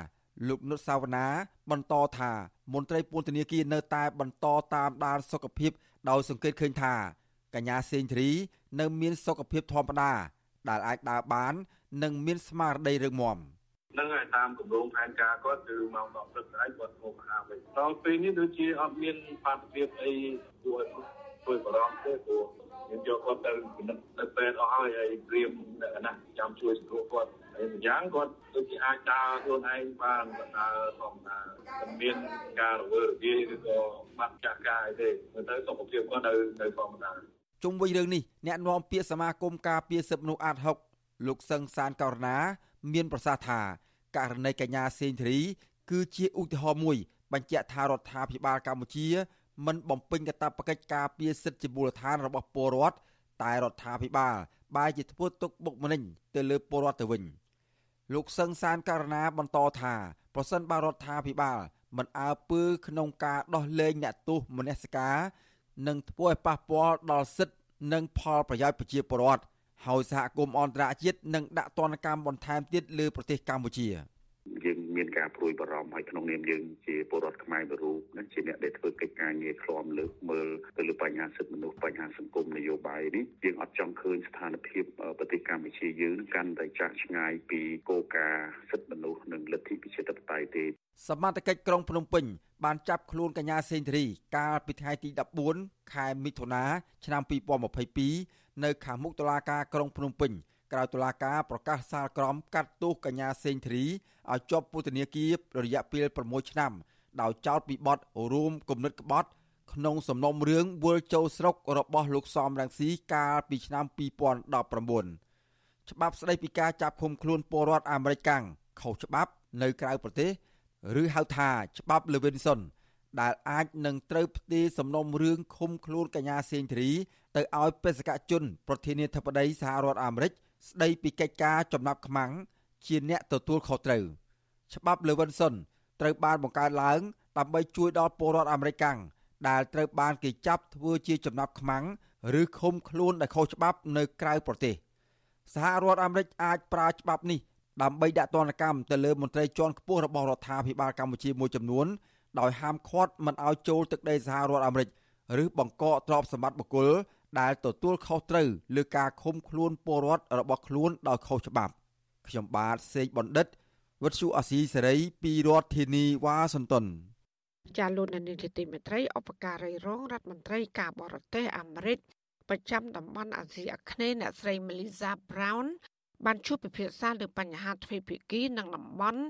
លោកនុតសាវណ្ណាបន្តថាមន្ត្រីពន្ធនាគារនៅតែបន្តតាមដានសុខភាពដោយសង្កេតឃើញថាកញ្ញាសេងធារីនៅមានសុខភាពធម្មតា ដែលអាចដើរបាន និងមានស្មារតីរឹងមាំនឹងឲ្យតាមគម្រោងផែនការគាត់គឺម៉ោង10ព្រឹកស្អែកគាត់មកអាហារវិញដល់ពេលនេះដូចជាអត់មានបាតុភិបអីគួរឲ្យធ្វើបារម្ភទេព្រោះយើងយកគាត់ទៅពិនិត្យទៅពេទ្យអស់ហើយហើយព្រៀមអ្នកណាចាំជួយសង្គ្រោះគាត់ ហើយម្យ៉ាងគាត់ដូចជាអាចដើរខ្លួនឯងបានដើរធម្មតាមិនមានការរវើរវាយឬក៏បាត់ចាស់កាយទេទៅសុខភាពគាត់នៅនៅធម្មតាជុំវិញរឿងនេះអ្នកនាំពាក្យសមាគមការពារសិទ្ធិមនុស្សអាត6លោកសឹងសានករណា មានប្រសាសន៍ថាករណីកញ្ញាសេងធារី គឺជាឧទាហរណ៍មួយ បញ្ជាក់ថារដ្ឋាភិបាលកម្ពុជាមិនបំពេញកាតព្វកិច្ចការពារសិទ្ធិជាមូលដ្ឋានរបស់ពលរដ្ឋតែរដ្ឋាភិបាលបែរជាធ្វើទុកបុកម្នេញទៅលើពលរដ្ឋទៅវិញ លោកសឹងសានករណាបន្តថាប្រសិនបើរដ្ឋាភិបាល មិនអើពើក្នុងការដោះលែងអ្នកទោសមនសិការនឹងធ្វើឲ្យប៉ះពាល់ដល់សិទ្ធិនិងផលប្រយោជន៍ប្រជាពលរដ្ឋហើយសហគមន៍អន្តរជាតិនឹងដាក់ទណ្ឌកម្មបន្ថែមទៀតលើប្រទេសកម្ពុជាយើង មានការព្រួយបារម្ភហើយក្នុងនាមយើងជាពលរដ្ឋខ្មែរមួយរូបនិងជាអ្នកដែលធ្វើកិច្ចការងារឃ្លាំលើកមើលទៅលើបញ្ហាសិទ្ធិមនុស្សបញ្ហាសង្គមនយោបាយនេះយើងអត់ចង់ឃើញស្ថានភាពប្រទេសកម្ពុជាយើងកាន់តែចាស់ឆ្ងាយពីគោលការណ៍សិទ្ធិមនុស្សនិងលទ្ធិប្រជាធិបតេយ្យទេសមត្ថកិច្ចក្រុងភ្នំពេញបានចាប់ខ្លួនកញ្ញាសេងធារីកាលពីថ្ងៃទី14ខែមិថុនាឆ្នាំ2022នៅខាងមុខតុលាការក្រុងភ្នំពេញ ក្រៅតុលាការប្រកាសសាលក្រមកាត់ទោសកញ្ញាសេងធារីឲ្យជាប់ពន្ធនាគាររយៈពេល6ឆ្នាំ ដោយចោទពីបទរួមគំនិតក្បត់ ក្នុងសំណុំរឿងវិលចូលស្រុករបស់លោកសំរងស៊ីកាលពីឆ្នាំ2019ច្បាប់ស្តីពីការចាប់ឃុំខ្លួនពលរដ្ឋអាមេរិកកាំងខុសច្បាប់នៅក្រៅប្រទេសឬហៅថាច្បាប់ Levinson ដែលអាចនឹងត្រូវផ្ទេរសំណុំរឿងឃុំខ្លួនកញ្ញាសេងធារីទៅឲ្យបេសកជន ប្រធានាធិបតីសហរដ្ឋអាមេរិក ស្ដីពីកិច្ចការចំណាប់ខ្មាំងជាអ្នកទទួលខុសត្រូវច្បាប់ Levinson ត្រូវបានបង្កើតឡើង ដើម្បីជួយដល់ពលរដ្ឋអាមេរិកកាំងដែលត្រូវបានគេចាប់ធ្វើជាចំណាប់ខ្មាំងឬឃុំខ្លួនដោយខុសច្បាប់នៅក្រៅប្រទេសសហរដ្ឋអាមេរិកអាចប្រើច្បាប់នេះដើម្បីដាក់ទណ្ឌកម្មទៅលើមន្ត្រីជាន់ខ្ពស់របស់រដ្ឋាភិបាលកម្ពុជាមួយចំនួនដោយហាមឃាត់មិនឲ្យចូលទឹកដីសហរដ្ឋអាមេរិកឬបង្កកទ្រព្យសម្បត្តិបុគ្គល ដែលទទួលខុសត្រូវលើការឃុំខ្លួនពលរដ្ឋរបស់ខ្លួនដោយខុសច្បាប់ខ្ញុំបាទសេកបណ្ឌិតវុទ្ធុអាស៊ីសេរីពីរដ្ឋធានីវ៉ាស៊ីនតោនចាលោកនានីទីមេត្រីអបការីរងរដ្ឋមន្ត្រីការបរទេសអាមេរិកប្រចាំតំបន់អាស៊ីអាគ្នេយ៍អ្នកស្រី Melissa Brown បានជួបពិភាក្សាលើបញ្ហាទ្វេភាគីនិងតំបន់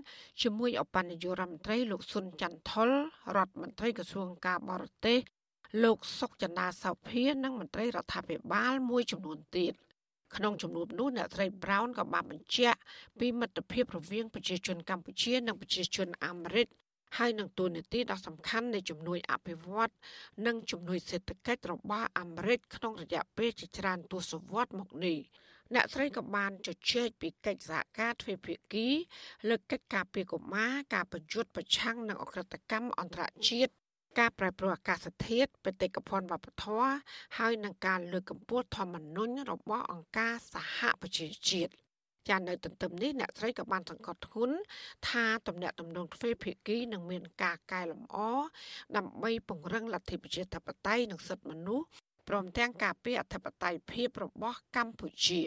ជាមួយអបនាយករដ្ឋមន្ត្រីលោកស៊ុនច័ន្ទថុលរដ្ឋមន្ត្រីក្រសួងការបរទេស លោកសុកចន្ទាសោភានិងមន្ត្រីរដ្ឋាភិបាលមួយចំនួនទៀតក្នុងចំនួននោះអ្នកស្រី Brown ក៏បានបញ្ជាក់ពីមិត្តភាពរវាងប្រជាជនកម្ពុជានិងប្រជាជនអាមេរិកហើយនឹងទូនាទីដ៏សំខាន់នៃជំនួយអភិវឌ្ឍនិងជំនួយសេដ្ឋកិច្ចរបស់អាមេរិកក្នុងរយៈពេលជាច្រើនទសវត្សរ៍មកនេះអ្នកស្រីក៏បានជជែកពីកិច្ចសហការទ្វេភាគីលើកិច្ចការពីកុមារការប្រយុទ្ធប្រឆាំងនឹងអក្រិតកម្មអន្តរជាតិ ការប្រែប្រួលអាកាសធាតុបេតិកភណ្ឌវប្បធម៌ហើយនឹងការលើកកម្ពស់ធម្មនុញ្ញរបស់អង្គការសហប្រជាជាតិចានៅទន្ទឹមនេះអ្នកស្រីក៏បានសង្កត់ធ្ងន់ថាទំនាក់ទំនងទ្វេភាគីនឹងមានការកែលម្អដើម្បីពង្រឹងលទ្ធិប្រជាធិបតេយ្យនិងសិទ្ធិមនុស្សព្រមទាំងការពារអធិបតេយ្យភាពរបស់កម្ពុជា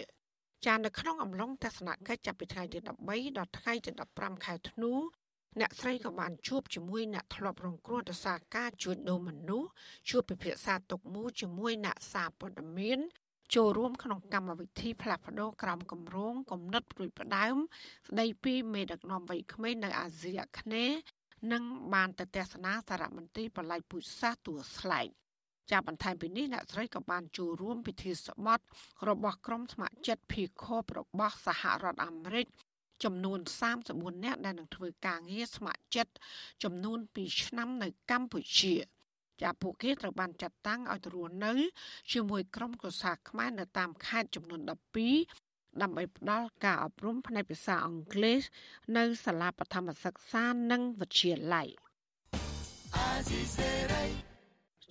ចានៅក្នុងអំឡុងទស្សនកិច្ចចាប់ពីថ្ងៃទី13ដល់ថ្ងៃទី15ខែធ្នូ អ្នកស្រីក៏បានជួបជាមួយអ្នកធ្លាប់រងគ្រោះដោយសារការជួញដូរមនុស្សជួបពិភាក្សាទុកមូជាមួយអ្នកសារព័ត៌មានចូលរួមក្នុងកម្មវិធីផ្លាស់ប្ដូរក្រមគម្រោងគំនិតព្រួយផ្ដើម ស្ដីពីមេដឹកនាំវ័យក្មេងនៅអាស៊ីអាគ្នេយ៍និងបានទៅទស្សនាសារមន្ទីរបល័យពុជសាសទួលស្លែកចាប់បន្ថែមពីនេះអ្នកស្រីក៏បានចូលរួមពិធីស្បត់របស់ក្រុមស្ម័គ្រចិត្តភីខបរបស់សហរដ្ឋអាមេរិក ចំនួន34នាក់ដែលនឹងធ្វើការងារស្ម័គ្រចិត្តចំនួន2ឆ្នាំនៅកម្ពុជាចាពួកគេត្រូវបានចាត់តាំងឲ្យទៅរស់នៅ ជាមួយក្រុមគូសាខ្មែរនៅតាមខេត្តចំនួន12ដើម្បីផ្ដល់ការអប់រំផ្នែកភាសាអង់គ្លេសនៅសាលាបឋមសិក្សានិងវិទ្យាល័យ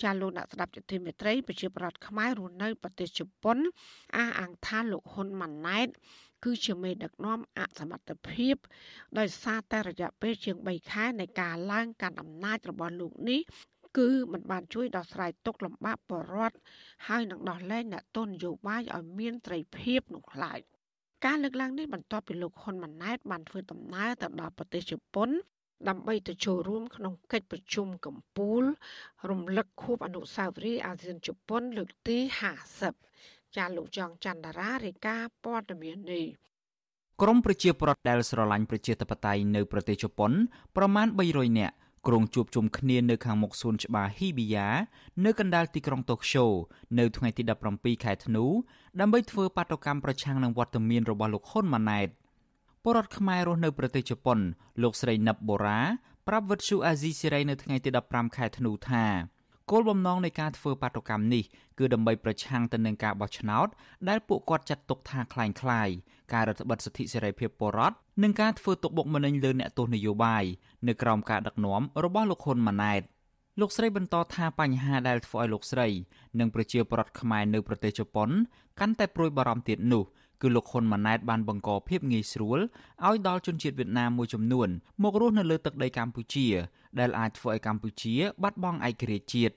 ចាលោកអ្នកស្ដាប់ជទិមេត្រីប្រជាប្រដ្ឋខ្មែររស់នៅប្រទេសជប៉ុនអះអាងថាលោកហ៊ុនម៉ាណែត គឺជាមេដឹកនាំអសមត្ថភាពដោយសារតែរយៈពេលជាង3ខែនៃការឡើងកាន់អំណាចរបស់លោកនេះគឺมันបានជួយដោះស្រាយទុកលំបាកបរដ្ឋហើយនឹងដោះលែងអ្នកទោសនយោបាយឲ្យមានត្រីភាពនោះខ្លាចការលើកឡើងនេះបន្ទាប់ពីលោកហ៊ុនម៉ាណែតបានធ្វើដំណើរទៅដល់ប្រទេសជប៉ុនដើម្បីទៅចូលរួមក្នុងកិច្ចប្រជុំកំពូលរំលឹកខួបអនុស្សាវរីយ៍អាស៊ានជប៉ុនលើកទី50 ចាលោកចងច័ន្ទរារាយការណ៍ព័ត៌មាននេះក្រមប្រជាប្រដ្ឋដែលស្រឡាញ់ប្រជាធិបតេយ្យនៅប្រទេសជប៉ុនប្រមាណ300នាក់ក្រុងជួបជុំគ្នានៅខាងមុខសួនច្បារហ៊ីប៊ីយ៉ានៅកណ្ដាលទីក្រុងតូក្យូនៅថ្ងៃទី17ខែធ្នូដើម្បីធ្វើបាតុកម្មប្រឆាំងនឹងវត្តមានរបស់លោកហ៊ុនម៉ាណែតពលរដ្ឋខ្មែររស់នៅប្រទេសជប៉ុន លោកស្រីណឹបបូរ៉ាប្រាប់វិទ្យុអាស៊ីសេរីនៅថ្ងៃទី15ខែធ្នូថា គោលបំណងនៃការធ្វើបាតុកម្មនេះគឺដើម្បីប្រឆាំងទៅនឹងការបោះឆ្នោតដែលពួកគាត់ចាត់ទុកថាคล้ายៗការរដ្ឋបិទសិទ្ធិសេរីភាពពលរដ្ឋនិងការធ្វើទុកបុកម្នេញលើអ្នកទោសនយោបាយនៅក្រោមការដឹកនាំរបស់លោកហ៊ុនម៉ាណែតលោកស្រីបន្តថាបញ្ហាដែលធ្វើឲ្យលោកស្រីនិងប្រជាពលរដ្ឋខ្មែរនៅប្រទេសជប៉ុនកាន់តែព្រួយបារម្ភទៀតនោះគឺ លោកហ៊ុនម៉ាណែតបានបង្កភាពងាយស្រួលឲ្យដល់ជនជាតិវៀតណាមមួយចំនួនមករស់នៅលើទឹកដីកម្ពុជា ដែលអាចធ្វើឲ្យកម្ពុជា បាត់បង់ឯករាជ្យជាតិ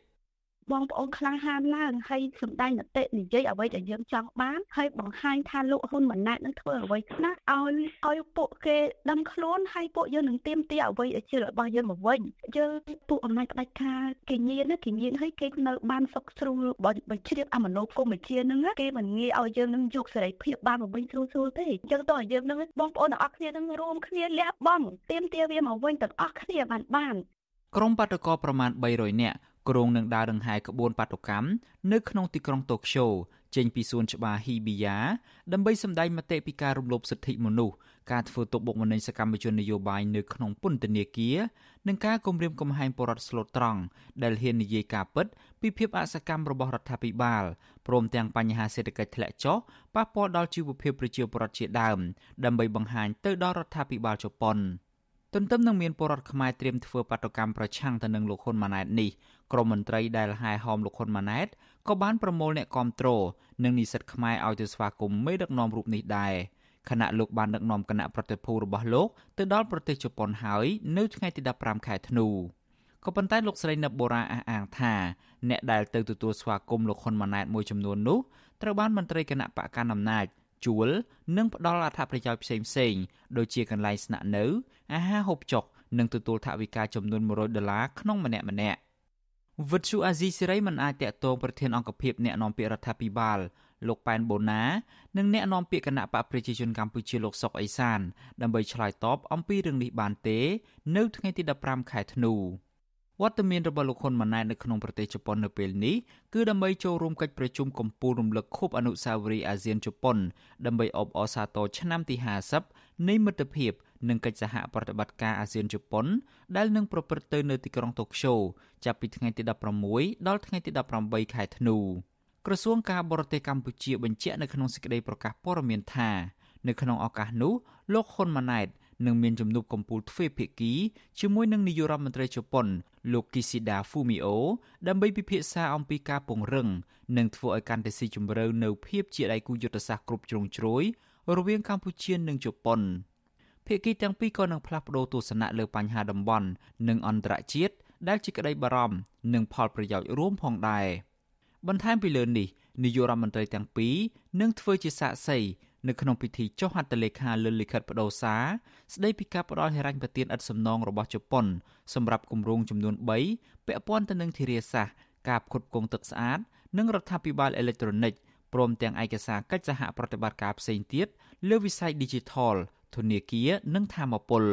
បងប្អូនក្លាហានឡើងហើយសម្ដែងនតិនិយាយអ្វីដែលយើងចង់បានហើយបង្ហាញថាលោកហ៊ុនម៉ាណែតនឹងធ្វើអ្វីខ្លះឲ្យឲ្យពួកគេដឹងខ្លួនហើយពួកយើងនឹងទៀមទាអ្វីដែលជារបស់យើងមកវិញយើងពួកអំណាចផ្ដាច់ការគេញៀនគេញៀនហើយគេនៅបានសុកស្រួលបើជ្រាបអមនោគមវិជ្ជានឹងគេមិនងាយឲ្យយើងនឹងយកសេរីភាពបានមកវិញស្រួលស្រួលទេអញ្ចឹងតើយើងនឹងបងប្អូនទាំងអស់គ្នានឹងរួមគ្នាលះបង់ទៀមទាវាមកវិញទាំងអស់គ្នាបានបានក្រុមបាតកោប្រមាណ300នាក់ គ្រងនឹងដើរដង្ហែក្បួនបាតុកម្មនៅក្នុងទីក្រុងតូក្យូចេញពីសួនច្បារហ៊ីប៊ីយ៉ាដើម្បីសម្ដែងមតិពីការរំលោភសិទ្ធិមនុស្សការធ្វើទុកបុកម្នេញសកម្មជននយោបាយនៅក្នុងពន្ធនាគារនិងការគំរាមកំហែងបរដ្ឋស្លូតត្រង់ដែលហ៊ាននិយាយការពិតពីភាពអសកម្មរបស់រដ្ឋាភិបាលព្រមទាំងបញ្ហាសេដ្ឋកិច្ចធ្លាក់ចុះប៉ះពាល់ដល់ជីវភាពប្រជាពលរដ្ឋជាដើមដើម្បីបង្ហាញទៅដល់រដ្ឋាភិបាលជប៉ុនទន្ទឹមនឹងមានពលរដ្ឋខ្មែរត្រៀមធ្វើបាតុកម្មប្រឆាំងទៅនឹងលោកហ៊ុនម៉ាណែតនេះ ក្រមមន្ត្រីដែលហែហោមលោកហ៊ុនម៉ាណែតក៏បានប្រមូលអ្នកគាំទ្រនិងនិស្សិតខ្មែរឲ្យទៅស្វាគមន៍មេដឹកនាំរូបនេះដែរខណៈលោកបានដឹកនាំគណៈប្រតិភូរបស់លោកទៅដល់ប្រទេសជប៉ុនហើយនៅថ្ងៃទី15ខែធ្នូក៏ប៉ុន្តែលោកស្រីនៅបូរ៉ាអះអាងថាអ្នកដែលទៅទទួលស្វាគមន៍លោកហ៊ុនម៉ាណែតមួយចំនួននោះត្រូវបានមន្ត្រីគណៈបកកណ្ដាលអំណាចជួលនិងផ្ដល់អត្ថប្រយោជន៍ផ្សេងៗដូចជាកន្លែងស្នាក់នៅអាហារហូបចុកនិងទទួលថវិកាចំនួន100ដុល្លារក្នុងម្នាក់ម្នាក់ វិទ្យុអាស៊ីសេរីមិនអាចតាក់ទងប្រធានអង្គភិបអ្នកនាំពាក្យរដ្ឋាភិបាលលោកប៉ែនបូណានិងអ្នកនាំពាក្យគណៈបកប្រជាជនកម្ពុជាលោកសុកអេសាន ដើម្បីឆ្លើយតបអំពីរឿងនេះបានទេ នៅថ្ងៃទី15ខែធ្នូវត្តមានរបស់លោកហ៊ុនម៉ាណែតនៅក្នុងប្រទេសជប៉ុននៅពេលនេះគឺដើម្បីចូលរួមកិច្ចប្រជុំកំពូលរំលឹកខួបអនុស្សាវរីយ៍អាស៊ានជប៉ុនដើម្បីអបអរសាទរឆ្នាំទី50នៃមិត្តភាព និងកិច្ចសហប្រតិបត្តិការអាស៊ានជប៉ុនដែលនឹងប្រព្រឹត្តទៅនៅទីក្រុងតូក្យូចាប់ពីថ្ងៃទី16ដល់ថ្ងៃទី18ខែធ្នូក្រសួងការបរទេសកម្ពុជាបញ្ជាក់នៅក្នុងសេចក្តីប្រកាសព័ត៌មានថានៅក្នុងឱកាសនោះលោកហ៊ុនម៉ាណែតនឹងមានជំនួបកំពូលទ្វេភាគីជាមួយនឹងនាយករដ្ឋមន្ត្រីជប៉ុន លោក Kishida Fumio ដើម្បីពិភាក្សាអំពីការពង្រឹងនិងធ្វើឲ្យកាន់តែស៊ីជម្រៅនៅភាពជាដៃគូយុទ្ធសាស្ត្រគ្រប់ជ្រុងជ្រោយរវាងកម្ពុជានិងជប៉ុន ភាគីទាំងពីរក៏នឹងផ្លាស់ប្តូរទស្សនៈលើបញ្ហាតំបន់និងអន្តរជាតិដែលជាក្តីបារម្ភនិងផលប្រយោជន៍រួមផងដែរបន្ថែមពីលើនេះនាយករដ្ឋមន្ត្រីទាំងពីរនឹងធ្វើជាសាក្សីនៅក្នុងពិធីចុះហត្ថលេខាលើលិខិតបដូរសារស្ដីពីការផ្ដល់ហិរញ្ញប្បទានឥតសំណងរបស់ជប៉ុនសម្រាប់គម្រោងចំនួន3ពាក់ព័ន្ធទៅនឹងធារាសាស្ត្រការផ្គត់ផ្គង់ទឹកស្អាតនិងរដ្ឋាភិបាលអេឡិចត្រូនិកព្រមទាំងឯកសារកិច្ចសហប្រតិបត្តិការផ្សេងទៀតលើវិស័យ Digital ធនាគារនិងធម្មពល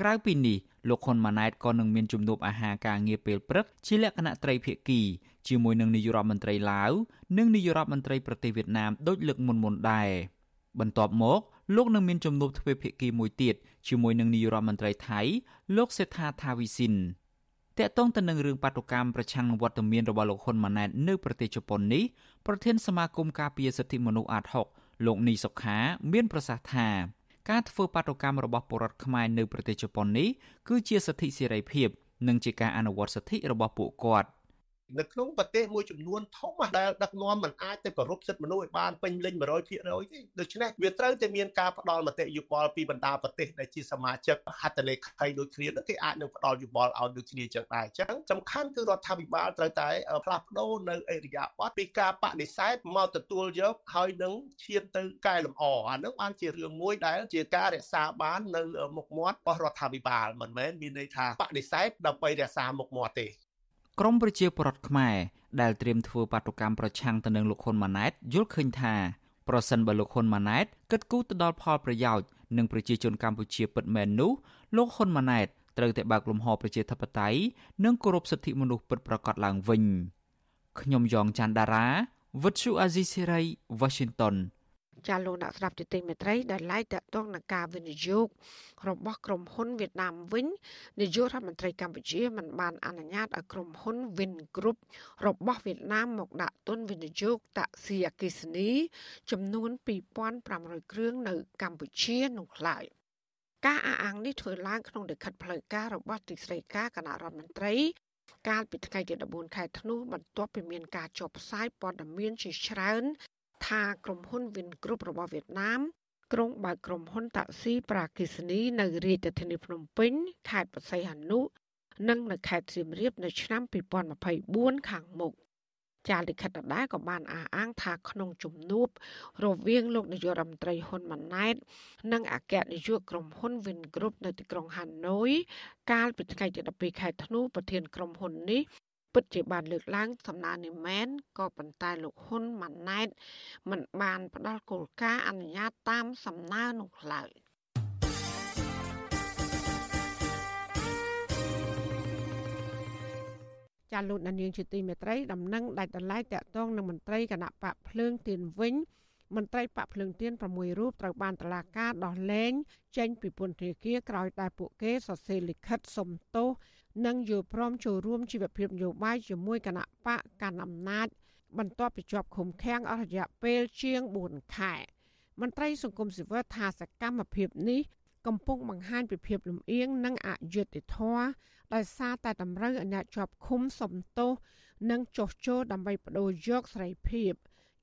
ក្រៅពីនេះលោកហ៊ុនម៉ាណែតក៏នឹងមានជំនួបអាហារការងារពេលព្រឹកជាលក្ខណៈត្រីភាគីជាមួយនឹងនាយករដ្ឋមន្ត្រីឡាវនិងនាយករដ្ឋមន្ត្រីប្រទេសវៀតណាមដូចលើកមុនមុនដែរបន្ទាប់មកលោកនឹងមានជំនួបទ្វេភាគីមួយទៀតជាមួយនឹងនាយករដ្ឋមន្ត្រីថៃលោកសេដ្ឋាថាវីស៊ីនតកតងទៅនឹងរឿងបាតុកម្មប្រឆាំងនឹងវត្តមានរបស់លោកហ៊ុនម៉ាណែតនៅប្រទេសជប៉ុននេះប្រធានសមាគមការពារសិទ្ធិមនុស្សអាត6លោកនីសុខាមានប្រសាសន៍ថា ការធ្វើបាតុកម្មរបស់ពលរដ្ឋខ្មែរនៅប្រទេសជប៉ុននេះគឺជាសិទ្ធិសេរីភាព និងជាការអនុវត្តសិទ្ធិរបស់ពួកគាត់ នៅក្នុងប្រទេសមួយចំនួនធំដែលដឹកនាំមិនអាចទៅគោរពសិទ្ធិមនុស្សឲ្យបានពេញលេញ100%ទេដូច្នេះវាត្រូវតែមានការផ្ដល់មតិយោបល់ពីបណ្ដាប្រទេសដែលជាសមាជិកហត្ថលេខីដូចគ្នាគេអាចនឹងផ្ដល់យោបល់ឲ្យដូចគ្នាចឹងដែរអញ្ចឹងសំខាន់គឺរដ្ឋាភិបាលត្រូវតែផ្លាស់ប្ដូរនៅអេរិយាប័តពីការបដិសេធមកទទួលយកហើយនឹងឈានទៅកែលម្អអានឹងបានជារឿងមួយដែលជាការរក្សាបាននៅមុខមាត់របស់រដ្ឋាភិបាលមិនមែនមានន័យថាបដិសេធដើម្បីរក្សាមុខមាត់ទេ ក្រមប្រជាពលរដ្ឋខ្មែរដែលត្រៀមធ្វើបាតុកម្មប្រឆាំងទៅនឹងលោកហ៊ុនម៉ាណែតយល់ឃើញថាប្រសិនបើលោកហ៊ុនម៉ាណែតគិតគូរទៅដល់ផលប្រយោជន៍នឹងប្រជាជនកម្ពុជាពិតមែននោះលោកហ៊ុនម៉ាណែតត្រូវតែបើកលំហប្រជាធិបតេយ្យនិងគោរពសិទ្ធិមនុស្សពិតប្រាកដឡើងវិញខ្ញុំយ៉ងច័ន្ទដារាវិទ្យុអាស៊ីសេរី Washington ចាលោកអ្នកស្ដាប់ទីទីមេត្រីដែលឡាយតកតងនឹងការវិនិយោគរបស់ក្រុមហ៊ុនវៀតណាមវិញនាយករដ្ឋមន្ត្រីកម្ពុជាមិនបានអនុញ្ញាតឲ្យក្រុមហ៊ុន Vin Group របស់វៀតណាមមកដាក់ទុនវិនិយោគតាក់ស៊ីអគិសនី ចំនួន2500គ្រឿងនៅកម្ពុជានោះឡើយការអះអាងនេះធ្វើឡើងក្នុងលិខិតផ្លូវការរបស់ទីស្តីការគណៈរដ្ឋមន្ត្រីកាលពីថ្ងៃទី14ខែធ្នូបន្ទាប់ពីមានការចុះផ្សាយព័ត៌មានជាច្រើន ថាក្រុមហ៊ុន Vin Group របស់វៀតណាមក្រុងបើកក្រុមហ៊ុនតាក់ស៊ីប្រាគីសនីនៅរាជធានីភ្នំពេញខេត្តបរសៃហនុនិងនៅខេត្តសៀមរាបនៅឆ្នាំ2024ខាងមុខចាលិខិតដដែលក៏បានអះអាងថាក្នុងជំនួបរវាងលោកនាយករដ្ឋមន្ត្រីហ៊ុនម៉ាណែត និងអគ្គនាយកក្រុមហ៊ុន Vin Group នៅទីក្រុងហាណូយកាលពីថ្ងៃទី12ខែធ្នូប្រធានក្រុមហ៊ុននេះ ពិតជាបានលើកឡើងសំណើនេះមែនក៏ប៉ុន្តែលោកហ៊ុនម៉ាណែតមិនបានផ្ដល់គោលការណ៍អនុញ្ញាតតាមសំណើនោះឡើយចាលោកនាងជាទីមេត្រីដំណឹងដាច់ដライតាក់ទងនឹងមន្ត្រីគណៈបកភ្លើងទៀនវិញមន្ត្រីបកភ្លើងទៀន6រូបត្រូវបានតឡាការដោះលែងចេញពីពន្ធនាគារក្រោយតែពួកគេសរសេរលិខិតសុំទោស និងយល់ព្រមចូលរួមជីវភាពនយោបាយជាមួយគណៈបកកណ្ដាលអំណាចបន្ទាប់ពីជាប់ឃុំឃាំងអស់រយៈពេលជាង4ខែមន្ត្រីសង្គមស៊ីវិលថាសកម្មភាពនេះកំពុងបង្ហាញពីភាពលំអៀងនិងអយុត្តិធម៌ដោយសារតែតម្រូវឲ្យអ្នកជាប់ឃុំសំទោសនិងចោះចូលដើម្បីបដូរយកសេរីភាព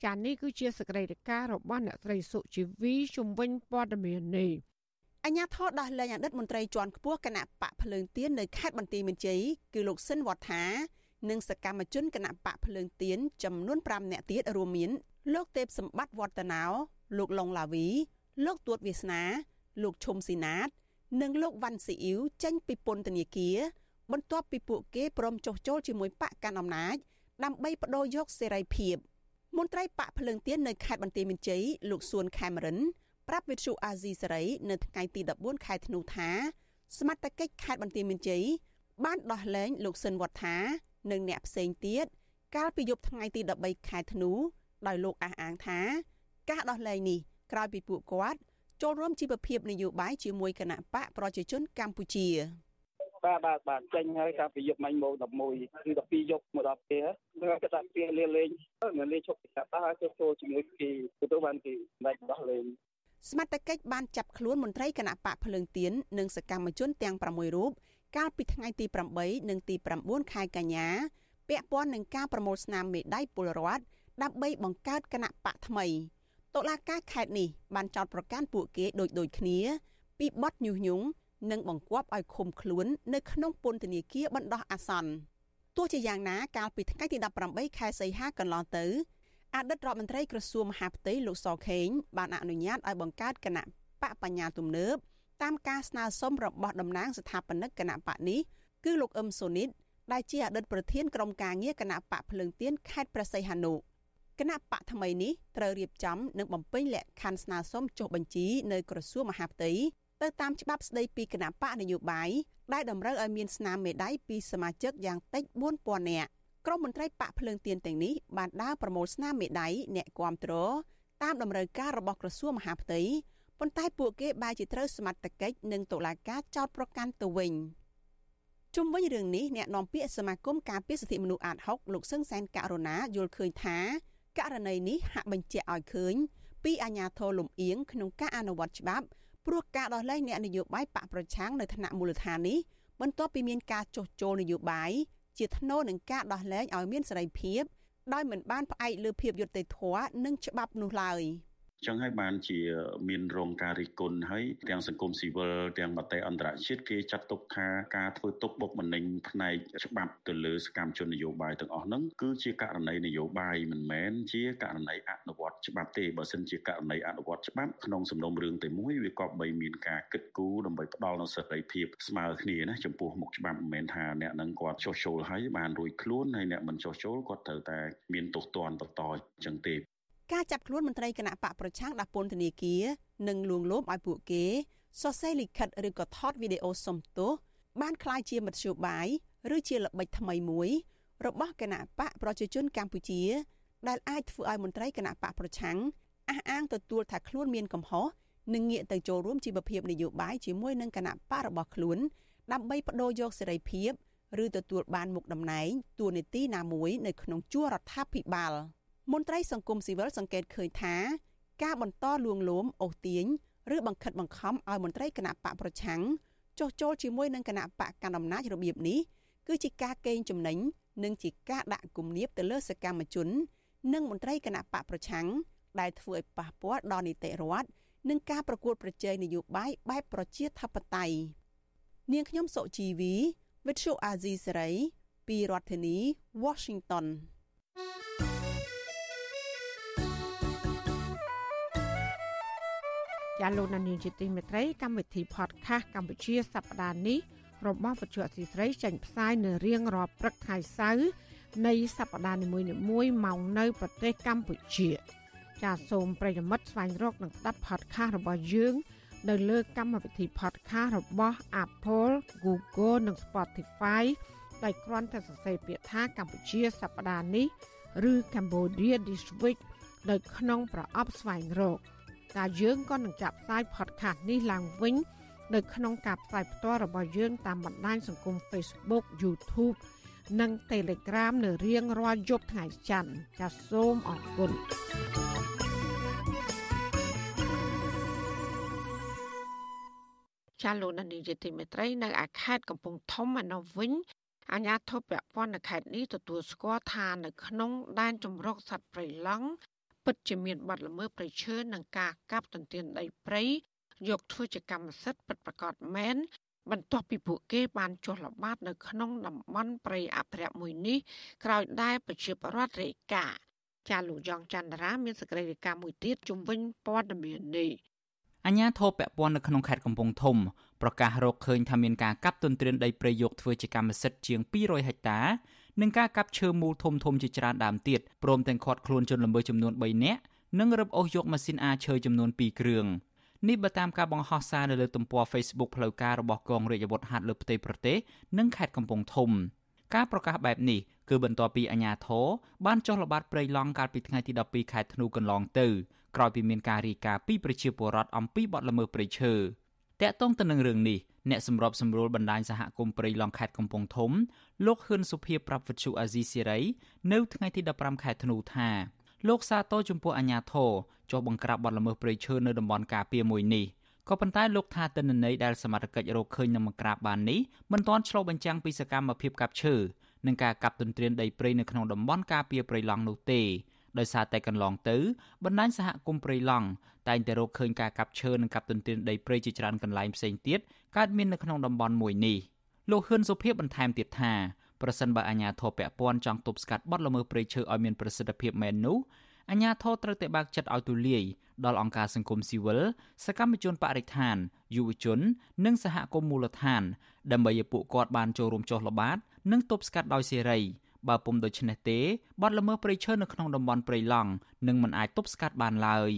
ចា៎នេះគឺជាសកម្មភាពរបស់អ្នកស្រីសុជីវីជំវិញព័ត៌មាននេះ អញ្ញាធរដោះលែងអតីតមន្ត្រីជាន់ខ្ពស់គណៈបកភ្លើងទៀននៅខេត្តបន្ទាយមានជ័យគឺលោកស៊ិនវត្ថានិងសកម្មជនគណៈបកភ្លើងទៀនចំនួន5នាក់ទៀតរួមមាន លោកទេពសម្បត្តិវឌ្ឍនោលោកឡុងឡាវី លោកទួតវាសនា លោកឈុំស៊ីណាត និងលោកវ៉ាន់ស៊ីអ៊ីវចេញពីពន្ធនាគារបន្ទាប់ពីពួកគេព្រមចុះចូលជាមួយបកកាន់អំណាចដើម្បីបដូរយកសេរីភាពមន្ត្រីបកភ្លើងទៀននៅខេត្តបន្ទាយមានជ័យលោកសួនខេមរិន ប្រាប់វិទ្យុអាស៊ីសេរីនៅថ្ងៃទី14ខែធ្នូថាសមត្ថកិច្ចខេត្តបន្ទាយមានជ័យបានដោះលែងលោកស៊ិនវត្ថានិងអ្នកផ្សេងទៀតកាលពីយប់ថ្ងៃទី13ខែធ្នូដោយលោកអះអាងថា ការដោះលែងនេះក្រោយពីពួកគាត់ចូលរួមជីវភាពនយោបាយជាមួយគណៈបកប្រជាជនកម្ពុជាបាទបាទបាទចេញហើយកាលពីយប់មិញម៉ោង11គឺ12យប់មកដល់ពេលហើយគាត់ថាពេលលេងលេងលេងឈប់ពីកាប់ហើយចូលជាមួយគេទៅបានគេមិនដោះលែង សមត្ថកិច្ចបានចាប់ខ្លួនមន្ត្រីគណៈបកភ្លើងទៀននិងសកម្មជនទាំង6រូបកាលពីថ្ងៃទី8និងទី9ខែកញ្ញាពាក់ព័ន្ធនឹងការប្រមូលស្នាមមេដៃពលរដ្ឋដើម្បីបង្កើតគណៈបកថ្មីតុលាការខេត្តនេះបានចោទប្រកាន់ពួកគេដូចដូចគ្នា ពីបទញុះញង់និងបង្គាប់ឲ្យឃុំខ្លួននៅក្នុងពន្ធនាគារបណ្ដោះអាសន្នទោះជាយ៉ាងណាកាលពីថ្ងៃទី18ខែសីហាកន្លងទៅ អតីតរដ្ឋមន្ត្រីក្រសួងមហាផ្ទៃលោកសខេងបានអនុញ្ញាតឲ្យបង្កើតគណៈបកបញ្ញាទំនើបតាមការស្នើសុំរបស់តំណាងស្ថាបនិកគណៈបកនេះគឺលោកអឹមសូនីតដែលជាអតីតប្រធានក្រុមការងារគណៈបកភ្លើងទៀនខេត្តព្រះសីហនុគណៈបកថ្មីនេះត្រូវរៀបចំនិងបំពេញលក្ខខណ្ឌស្នើសុំចុះបញ្ជីនៅក្រសួងមហាផ្ទៃទៅតាមច្បាប់ស្តីពីគណៈបកនយោបាយដែលតម្រូវឲ្យមានស្នាមមេដៃពីសមាជិកយ៉ាងតិច4000នាក់ ក្រុមមន្ត្រីបកភ្លើងទៀនទាំងនេះបានដើរប្រមូលស្នាមមេដៃអ្នកគាំទ្រតាមតម្រូវការរបស់ក្រសួងមហាផ្ទៃប៉ុន្តែពួកគេបែរជាត្រូវសមត្ថកិច្ចនិងតុលាការចោទប្រកាន់ទៅវិញជុំវិញរឿងនេះអ្នកនាំពាក្យសមាគមការពារសិទ្ធិមនុស្សអាត6លោកសឹងសែនករណាយល់ឃើញថាករណីនេះហាក់បញ្ជាក់ឲ្យឃើញ ពីអាញាធរលំអៀងក្នុងការអនុវត្តច្បាប់ព្រោះការដោះលែងអ្នកនយោបាយបកប្រឆាំងនៅថ្នាក់មូលដ្ឋាននេះបន្ទាប់ពីមានការចុះចូលនយោបាយ ជាថ្នូរនឹងការដោះលែងឲ្យមានសេរីភាពដោយមិនបានផ្អែកលើភាពយុត្តិធម៌និងច្បាប់នោះឡើយ។ ចឹងហើយបានជាមានរងការរិះគន់ហើយទាំងសង្គមស៊ីវិលទាំងមតិអន្តរជាតិគេចាត់ទុកថាការធ្វើទុកបុកម្នេញផ្នែកច្បាប់ទៅលើសកម្មជននយោបាយទាំងអស់ហ្នឹងគឺជាករណីនយោបាយមិនមែនជាករណីអនុវត្តច្បាប់ទេបើសិនជាករណីអនុវត្តច្បាប់ក្នុងសំណុំរឿងតែមួយវាក៏បីមានការគិតគូរដើម្បីផ្ដល់នូវសេរីភាពស្មើគ្នាណាចំពោះមុខច្បាប់មិនមែនថាអ្នកនឹងគាត់ចុះចូលហើយបានរួចខ្លួនហើយអ្នកមិនចុះចូលគាត់ត្រូវតែមានទោសទណ្ឌបន្តអញ្ចឹងទេ ការចាប់ខ្លួនមន្ត្រីគណៈបកប្រឆាំងដាក់ពន្ធនាគារនិងលួងលោមឲ្យពួកគេសរសេរលិខិតឬក៏ថតវីដេអូសុំទោសបានคล้ายជាមធ្យោបាយឬជាល្បិចថ្មីមួយ របស់គណៈបកប្រជាជនកម្ពុជា ដែលអាចធ្វើឲ្យមន្ត្រីគណៈបកប្រឆាំងអះអាងទទួលថាខ្លួនមានកំហុសនិងងាកទៅចូលរួមជីវភាពនយោបាយជាមួយនឹងគណៈបករបស់ខ្លួនដើម្បីបដូរយកសេរីភាពឬទទួលបានមុខតំណែងទួនាទីណាមួយនៅក្នុងជួររដ្ឋាភិបាល។ មន្ត្រីសង្គមស៊ីវិលសង្កេតឃើញថាការបន្តលួងលោមអូសទាញឬបង្ខិតបង្ខំឲ្យមន្ត្រីគណៈបកប្រឆាំងចុះចូលជាមួយនឹងគណៈបកកណ្ដាលអំណាចរបៀបនេះគឺជាការកេងចំណេញនិងជាការដាក់គំនាបទៅលើសកម្មជន និងមន្ត្រីគណៈបកប្រឆាំងដែលធ្វើឲ្យប៉ះពាល់ដល់នីតិរដ្ឋនិងការប្រកួតប្រជែងនយោបាយបែបប្រជាធិបតេយ្យនាងខ្ញុំសុជីវី Vithu Azizi Serai ពីរដ្ឋធានី Washington ចាលោកនានីជាទីមេត្រីកម្មវិធី podcast កម្ពុជាសប្តាហ៍នេះរបស់វិទ្យុអសីស្រីចេញផ្សាយនៅរៀងរាល់ព្រឹកថ្ងៃសៅរ៍នៃសប្តាហ៍នីមួយៗម៉ោងនៅប្រទេសកម្ពុជា ចាសូមប្រិយមិត្តស្វែងរកនិងស្ដាប់ podcast របស់យើង នៅលើកម្មវិធី podcast របស់ Apple, Google និង Spotify ដោយគ្រាន់តែសរសេរពាក្យថាកម្ពុជាសប្តាហ៍នេះឬ Cambodia This Week នៅក្នុងប្រអប់ស្វែងរក។ ដែលយើងក៏នឹងចាប់ផ្សាយ podcast នេះឡើងវិញ នៅក្នុងការផ្សាយផ្ទាល់របស់យើងតាមបណ្ដាញសង្គម Facebook YouTube និង Telegram នៅរៀងរាល់យប់ថ្ងៃច័ន្ទចាសសូមអរគុណចាលោកនានីជាទីមេត្រីនៅឯខេត្តកំពង់ធំឯនោះវិញអាជ្ញាធរពាក់ព័ន្ធនៅខេត្តនេះទទួលស្គាល់ថានៅក្នុងដែនជំរកសត្វព្រៃឡង់ ពិតជាមានបាត់ល្មើសព្រៃឈើនិងការកាប់ទន្ទ្រានដីព្រៃយកធ្វើជាកម្មសិទ្ធិពិតប្រាកដមែនបន្ទាប់ពីពួកគេបានចុះល្បាតនៅក្នុងតំបន់ព្រៃអភិរក្សមួយនេះក្រោយដែលប្រជាពលរដ្ឋរាយការណ៍ចាលោកយ៉ងច័ន្ទរាមានសេចក្តីរាយការណ៍មួយទៀតជំវិញព័ត៌មាននេះអញ្ញាធិបពពន់នៅក្នុងខេត្តកំពង់ធំប្រកាសរកឃើញថាមានការកាប់ទន្ទ្រានដីព្រៃយកធ្វើជាកម្មសិទ្ធិជាង200ហិកតា និងការកាប់ឈើមូលធំធំជាច្រើនដើមទៀតព្រមទាំងឃាត់ខ្លួនជនល្មើសចំនួន3នាក់និងរឹបអូសយកម៉ាស៊ីនអាឈើចំនួន2គ្រឿងនេះបើតាមការបង្ហោះសារនៅលើទំព័រ Facebook ផ្លូវការរបស់កងរាជអាវុធហត្ថលើផ្ទៃប្រទេសនិងខេត្តកំពង់ធំការប្រកាសបែបនេះគឺបន្ទាប់ពីអាជ្ញាធរបានចុះល្បាតព្រៃឡង់កាលពីថ្ងៃទី12ខែធ្នូកន្លងទៅក្រោយពីមានការរាយការណ៍ពីប្រជាពលរដ្ឋអំពីបទល្មើសព្រៃឈើតាក់ទងទៅនឹងរឿងនេះ អ្នកសម្របសម្រួលបណ្ដាញសហគមន៍ព្រៃឡង់ខេត្តកំពង់ធំលោកហ៊ឿនសុភីប្រាប់វិទ្យុអាស៊ីសេរីនៅថ្ងៃទី15ខែធ្នូថាលោកសាទរចំពោះអាញាធរចុះបង្ក្រាបបទល្មើសព្រៃឈើនៅតំបន់ការពារមួយនេះក៏ប៉ុន្តែលោកថាទិន្នន័យដែលសមត្ថកិច្ចរកឃើញនឹងបង្ក្រាបបាននេះមិនទាន់ឆ្លុះបញ្ចាំងពីសកម្មភាពកាប់ឈើនិងការកាប់ទន្ទ្រានដីព្រៃនៅក្នុងតំបន់ការពារព្រៃឡង់នោះទេ ដោយសារតែកន្លងទៅបណ្ដាញសហគមន៍ព្រៃឡង់តែងតែរកឃើញការកាប់ឈើនិងកាប់ទន្ទ្រានដីព្រៃជាច្រើនកន្លែងផ្សេងទៀតកើតមាននៅក្នុងតំបន់មួយនេះលោកហ៊ុនសុភីបន្ថែមទៀតថាប្រសិនបើអាជ្ញាធរពាក់ព័ន្ធចង់ទប់ស្កាត់បទល្មើសព្រៃឈើឲ្យមានប្រសិទ្ធភាពមែននោះអាជ្ញាធរត្រូវតែបើកចិត្តឲ្យទូលាយដល់អង្គការសង្គមស៊ីវិលសកម្មជនបរិស្ថានយុវជន និងសហគមន៍មូលដ្ឋាន ដើម្បីឲ្យពួកគាត់បានចូលរួមចុះល្បាត និងទប់ស្កាត់ដោយសេរី បើពុំដូច្នេះទេបទល្មើសព្រៃឈើនៅក្នុងតំបន់ព្រៃឡង់នឹងមិនអាចទប់ស្កាត់បានឡើយ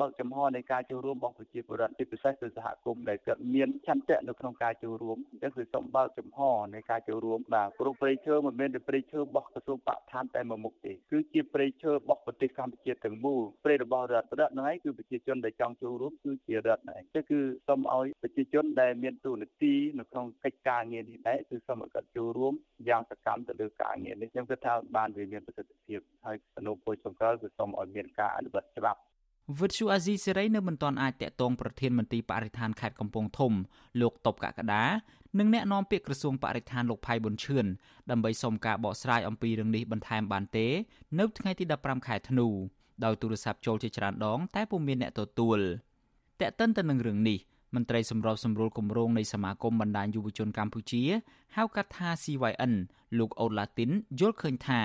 បើកចំហនៃការចូលរួមរបស់ប្រជាពលរដ្ឋជាពិសេសគឺសហគមន៍ដែលគាត់មានឆន្ទៈនៅក្នុងការចូលរួមអញ្ចឹងគឺសូមបើកចំហនៃការចូលរួមបាទព្រោះព្រៃឈើមិនមែនតែព្រៃឈើរបស់ក្រសួងបរិស្ថានតែមួយមុខទេគឺជាព្រៃឈើរបស់ប្រទេសកម្ពុជាទាំងមូលព្រៃរបស់រដ្ឋរដ្ឋហ្នឹងឯងគឺប្រជាជនដែលចង់ចូលរួមគឺជារដ្ឋហ្នឹងឯងគឺសូមឲ្យប្រជាជនដែលមានទូនាទីនៅក្នុងកិច្ចការងារនេះដែរគឺសូមឲ្យគាត់ចូលរួមយ៉ាងសកម្មទៅលើការងារនេះខ្ញុំគិតថាបានវាមានប្រសិទ្ធភាពហើយសនុពុជចង្កលគឺសូមឲ្យមានការអនុវត្តច្បាប់ វិទ្យុអាស៊ីសេរីនៅមិនទាន់អាចតាក់ទងប្រធានមន្ត្រីបរិស្ថានខេត្តកំពង់ធំលោកតបកកដានិងអ្នកនាំពាក្យក្រសួងបរិស្ថានលោកផៃប៊ុនឈឿនដើម្បីសុំការបកស្រាយអំពីរឿងនេះបន្ថែមបានទេ នៅថ្ងៃទី15ខែធ្នូដោយទូរស័ព្ទចូលជាច្រើនដង តែពុំមានអ្នកទទួលតែកតិនទៅនឹងរឿងនេះមន្ត្រីសម្របសម្រួលគម្រោងនៃសមាគមបណ្ដាញយុវជនកម្ពុជាហៅកាត់ថា CYN លោកអូឡាទីនយល់ឃើញថា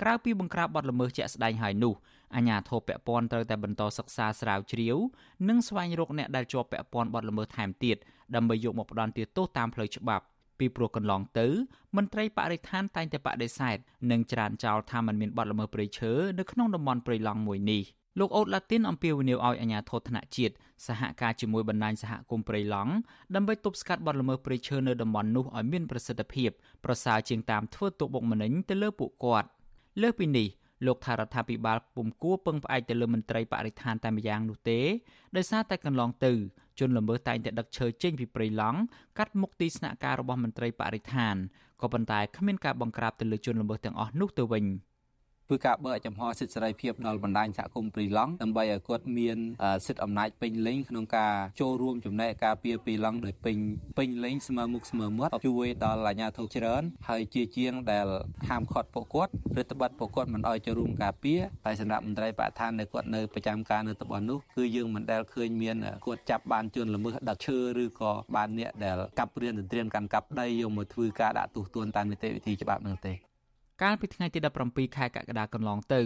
ក្រៅពីបង្ក្រាបបទល្មើសជាក់ស្ដែងហើយនោះ អាជ្ញាធរពាក់ព័ន្ធត្រូវតែបន្តសិក្សាស្រាវជ្រាវនិងស្វែងរកអ្នកដែលជាប់ពាក់ព័ន្ធបទល្មើសថែមទៀតដើម្បីយកមកផ្ដន្ទាទោសតាមផ្លូវច្បាប់ពីព្រោះកន្លងទៅមន្ត្រីបរិស្ថានតែងតែបដិសេធនិងច្រានចោលថាมันមានបទល្មើសព្រៃឈើនៅក្នុងតំបន់ព្រៃឡង់មួយនេះលោកអូតឡាទីនអំពាវនាវឲ្យអាជ្ញាធរថ្នាក់ជាតិសហការជាមួយបណ្ដាញសហគមន៍ព្រៃឡង់ដើម្បីទប់ស្កាត់បទល្មើសព្រៃឈើនៅតំបន់នោះឲ្យមានប្រសិទ្ធភាពប្រសើរជាងតាមធ្វើទុកបុកម្នេញទៅលើពួកគាត់លើសពីនេះ លោកថារដ្ឋាភិបាលពុំគួរពឹងផ្អែកទៅលើមន្ត្រីបរិស្ថានតែម្យ៉ាងនោះទេដោយសារតែកន្លងទៅជនល្មើសតែងតែដឹកឈើចេញពីព្រៃឡង់កាត់មុខទីស្នាក់ការរបស់មន្ត្រីបរិស្ថានក៏ប៉ុន្តែគ្មានការបង្ក្រាបទៅលើជនល្មើសទាំងអស់នោះទៅវិញ។ ធ្វើការបើកចំហសិទ្ធិសេរីភាពដល់បណ្ដាញសហគមន៍ព្រីឡង់ដើម្បីឲ្យគាត់មានសិទ្ធិអំណាចពេញលេញក្នុងការចូលរួមចំណែកការពារព្រីឡង់ដោយពេញពេញលេញស្មើមុខស្មើមាត់ជួយដល់អាជ្ញាធរច្រើន ហើយជាជាងដែលហាមឃាត់ពួកគាត់ឬត្បិតពួកគាត់មិនឲ្យចូលរួមការពារហើយសម្រាប់មន្ត្រីបរិស្ថានដែលគាត់នៅប្រចាំការនៅតំបន់នោះគឺយើងមិនដែលឃើញមានគាត់ចាប់បានជនល្មើសដាក់ឈើឬក៏បានអ្នកដែលកាប់រៀនទន្ទ្រានកាន់កាប់ដីយកមកធ្វើការដាក់ទោសទណ្ឌតាមនីតិវិធីច្បាប់នោះទេ កាលពីថ្ងៃទី17ខែកក្កដាកន្លងទៅ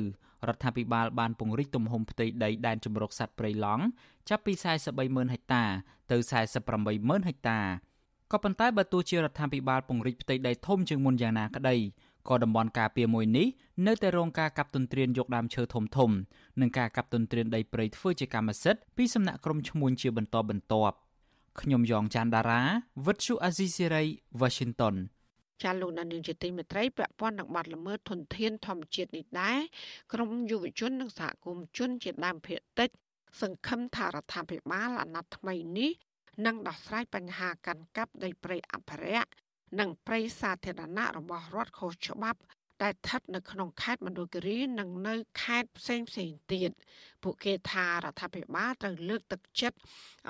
រដ្ឋាភិបាលបានពង្រីកទំហំផ្ទៃដីដែនជម្រកសត្វព្រៃឡង់ចាប់ពី430000ហិកតាទៅ48000ហិកតាក៏ប៉ុន្តែបើទោះជារដ្ឋាភិបាលពង្រីកផ្ទៃដីធំជាងមុនយ៉ាងណាក្តីក៏តំបន់ការពារមួយនេះនៅតែរងការកាប់ទន្ទ្រានយកដើមឈើធំធំនិងការកាប់ទន្ទ្រានដីព្រៃធ្វើជាកម្មសិទ្ធិពីសំណាក់ក្រុមឈ្មួញជាបន្តបន្ទាប់ខ្ញុំយ៉ងច័ន្ទដារាវិទ្យុអាស៊ីសេរី Washington ចាលោកដានីលជាទីមេត្រីពាក់ព័ន្ធនឹងបាត់ល្មើសធនធានធម្មជាតិនេះដែរក្រមយុវជននិងសហគមន៍ជនជាដើមភាគតិច សង្ឃឹមថារដ្ឋាភិបាលអាណត្តិថ្មីនេះនឹងដោះស្រាយបញ្ហាកាន់កាប់ដីព្រៃអភិរក្សនិងព្រៃសាធារណៈរបស់រដ្ឋខុសច្បាប់ ដែលស្ថិតនៅក្នុងខេត្តមណ្ឌលគិរីនិងនៅខេត្តផ្សេងផ្សេងទៀតពួកគេថារដ្ឋាភិបាលត្រូវលើកទឹកចិត្ត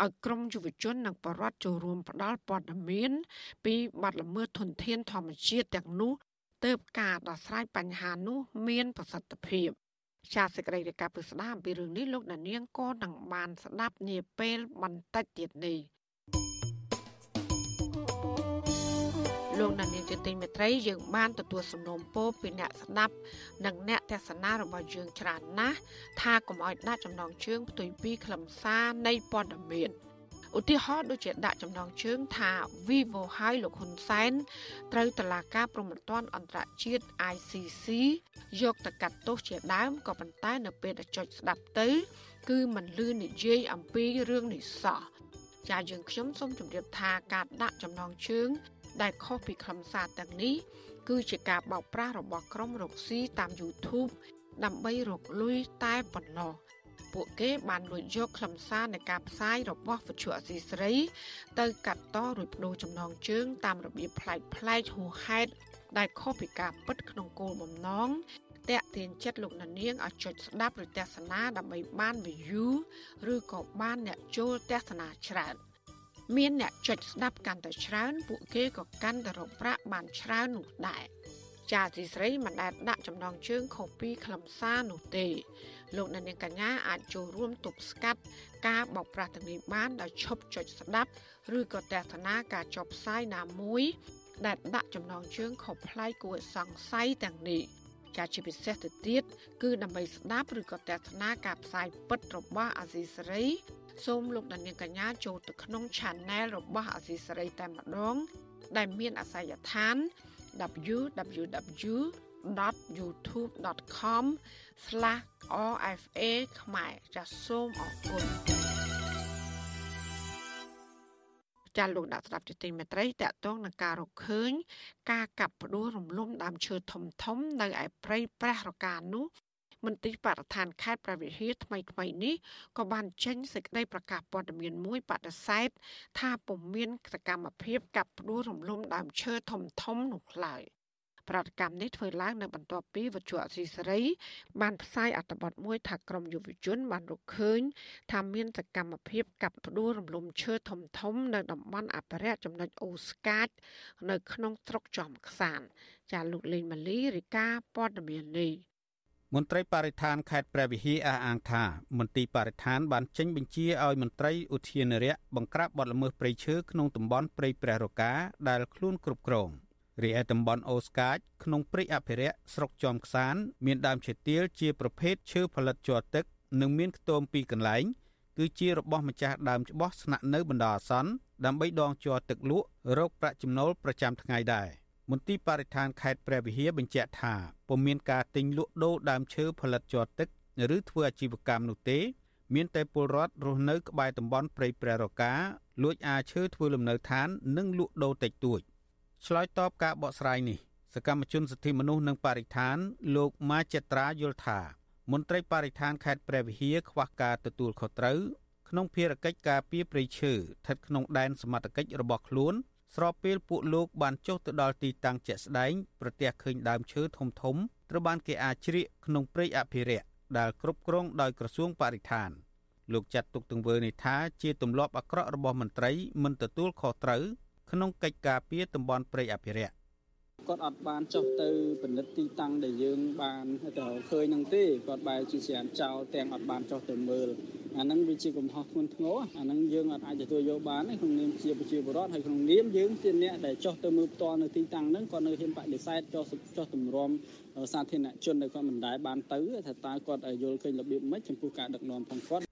ឲ្យក្រមយុវជននិងបរិវត្តចូលរួមផ្ដល់ព័ត៌មាន ពីបាត់ល្មើសធនធានធម្មជាតិទាំងនោះទើបការដោះស្រាយបញ្ហានោះមានប្រសិទ្ធភាពជាសេចក្តីរាយការណ៍ពីស្ដាមពីរឿងនេះលោកដានៀងក៏នឹងបានស្ដាប់នាពេលបន្តិចទៀតនេះ លោកដានៀងជាទីមេត្រីយើងបានទទួលសំណូមពរពីអ្នកស្ដាប់និងអ្នកទស្សនារបស់យើងច្រើនណាស់ថាកុំឲ្យដាក់ចំណងជើងផ្ទុយពីខ្លឹមសារនៃព័ត៌មានឧទាហរណ៍ដូចជាដាក់ចំណងជើងថា Vivo ហើយលោកហ៊ុនសែនត្រូវតឡាការប្រំពន្ធអន្តរជាតិ ICC យកទៅកាត់ទោសជាដើមក៏ប៉ុន្តែនៅពេលដែលចុចស្ដាប់ទៅ គឺមិនលឺនិយាយអំពីរឿងនេះសោះចាយើងខ្ញុំសូមជម្រាបថាការដាក់ចំណងជើង ដែលខុសពីខ្លឹមសារទាំងនេះ គឺជាការបោកប្រាស់របស់ក្រុមរកស៊ីតាម YouTube ដើម្បីរកលុយតែប៉ុណ្ណោះពួកគេបានលួចយកខ្លឹមសារនៃការផ្សាយរបស់វិទ្យុអសីស្រី ទៅកាត់តរួចបដូរចំណងជើង តាមរបៀបប្លែកប្លែកហួហេតុដែលខុសពីការពិតក្នុងគោលបំណងតាក់ទាញចិត្តលោកនាងឲ្យចុចស្ដាប់ឬទស្សនាដើម្បីបាន view ឬក៏បានអ្នកចូលទស្សនាច្រើន មានអ្នកចុចស្ដាប់កាន់តែច្រើនពួកគេក៏កាន់តែរកប្រាក់បានច្រើននោះដែរចាទីស្រីមិនដែលដាក់ចំណងជើងខុសពីខ្លឹមសារនោះទេលោកអ្នកនាងកញ្ញាអាចចូលរួមទប់ស្កាត់ការបោកប្រាស់ទាំងនេះបានដោយឈប់ចុចស្ដាប់ឬក៏ទស្សនាការចុះផ្សាយណាមួយ ដែលដាក់ចំណងជើងខុសប្លែកគួរសង្ស័យទាំងនេះការជាពិសេសទៅទៀតគឺដើម្បីស្ដាប់ឬក៏ទស្សនាការផ្សាយពិតរបស់អាស៊ីសេរី សូមលោកដានៀងកញ្ញាចូលទៅក្នុង Channel របស់អាស៊ីសេរីតែម្ដង ដែលមានអាសយដ្ឋាន www. facebook.youtube.com/rfa ខ្មែរចាសសូមអរគុណចាលោកដាក់ស្ដាប់ជាទីមេត្រីតកតងនឹងការរកឃើញ ការកាប់ផ្ដួលរំលំដើមឈើធំធំ នៅឯព្រៃប្រះរកានោះ មន្ត្រីបរិស្ថានខេត្តព្រះវិហារថ្មីថ្មីនេះក៏បានចេញសេចក្តីប្រកាសព័ត៌មានមួយបដិសេធថាពុំមានសកម្មភាពកាប់ផ្ដួលរំលំដើមឈើធំធំនោះឡើយប្រតិកម្មនេះធ្វើឡើងនៅបន្ទាប់ពីវិទ្យុអសីសេរី បានផ្សាយអត្ថបទមួយថាក្រមយុវជន បានរកឃើញថាមានសកម្មភាពកាប់ផ្ដួលរំលំឈើធំធំ នៅតំបន់អភិរក្សចំណុចអូស្កាចនៅក្នុងស្រុកចំខ្សាន ចាលោកលេងម៉ាលីរាយការណ៍ព័ត៌មាននេះ មន្ត្រីបរិស្ថានខេត្តព្រះវិហារអះអាងថាមន្ទីរបរិស្ថានបានចេញបញ្ជាឲ្យមន្ត្រីឧទ្យានុរក្សបង្ក្រាបបទល្មើសព្រៃឈើក្នុងតំបន់ព្រៃព្រះរកាដែលខ្លួនគ្រប់គ្រងរីឯតំបន់អូស្កាចក្នុងព្រៃអភិរក្សស្រុកជាំខ្សាន មានដើមឈើទាលជាប្រភេទឈើផលិតជាប់ទឹក និងមានខ្ទមពីរកន្លែង គឺជារបស់ម្ចាស់ដើមច្បោះស្នាក់នៅបណ្ដោះអាសន្នដើម្បីដងជាប់ទឹកលក់រកប្រាក់ចំណូលប្រចាំថ្ងៃដែរ។ មន្ទីរបរិស្ថានខេត្តព្រះវិហារបញ្ជាក់ថាពុំមានការទិញលក់ដូរដើមឈើផលិតជាប់ទឹកឬធ្វើអាជីវកម្មនោះទេ មានតែពលរដ្ឋរស់នៅក្បែរតំបន់ព្រៃព្រះរកាលួចអាឈើធ្វើលំនៅឋាន និងលក់ដូរតិចតួចឆ្លើយតបការបកស្រាយនេះសកម្មជនសិទ្ធិមនុស្សនិងបរិស្ថាន លោកម៉ាចិត្រាយល់ថា មន្ត្រីបរិស្ថានខេត្តព្រះវិហារខ្វះការទទួលខុសត្រូវក្នុងភារកិច្ចការពារព្រៃឈើស្ថិតក្នុងដែនសមត្ថកិច្ចរបស់ខ្លួន ស្របពេលពួកលោកបានចុះទៅដល់ទីតាំងជាក់ស្ដែងប្រទះឃើញដើមឈើធំធំត្រូវបានគេអាចជ្រៀកក្នុងព្រៃអភិរក្សដែលគ្រប់គ្រងដោយក្រសួងបរិស្ថានលោកចាត់ទុកទង្វើនេះថាជាទម្លាប់អាក្រក់របស់មន្ត្រីមិនទទួលខុសត្រូវក្នុងកិច្ចការពារតំបន់ព្រៃអភិរក្ស គាត់អត់បានចុះទៅពិនិត្យទីតាំងដែលយើងបានទៅឃើញនឹងទេគាត់បែរជាស្រានចោលទាំងអត់បានចុះទៅមើលអាហ្នឹងវាជាកំហុសធ្ងន់ធ្ងរអាហ្នឹងយើងអត់អាចទទួលយកបានទេក្នុងនាមជាប្រជាពលរដ្ឋហើយក្នុងនាមយើងជាអ្នកដែលចុះទៅមើលផ្ទាល់នៅទីតាំងហ្នឹងក៏នៅហ៊ានបដិសេធចុះចុះទម្រាំសាធារណជនដែលគាត់មិនដែលបានទៅថាតើគាត់យល់ឃើញរបៀបម៉េចចំពោះការដឹកនាំផងគាត់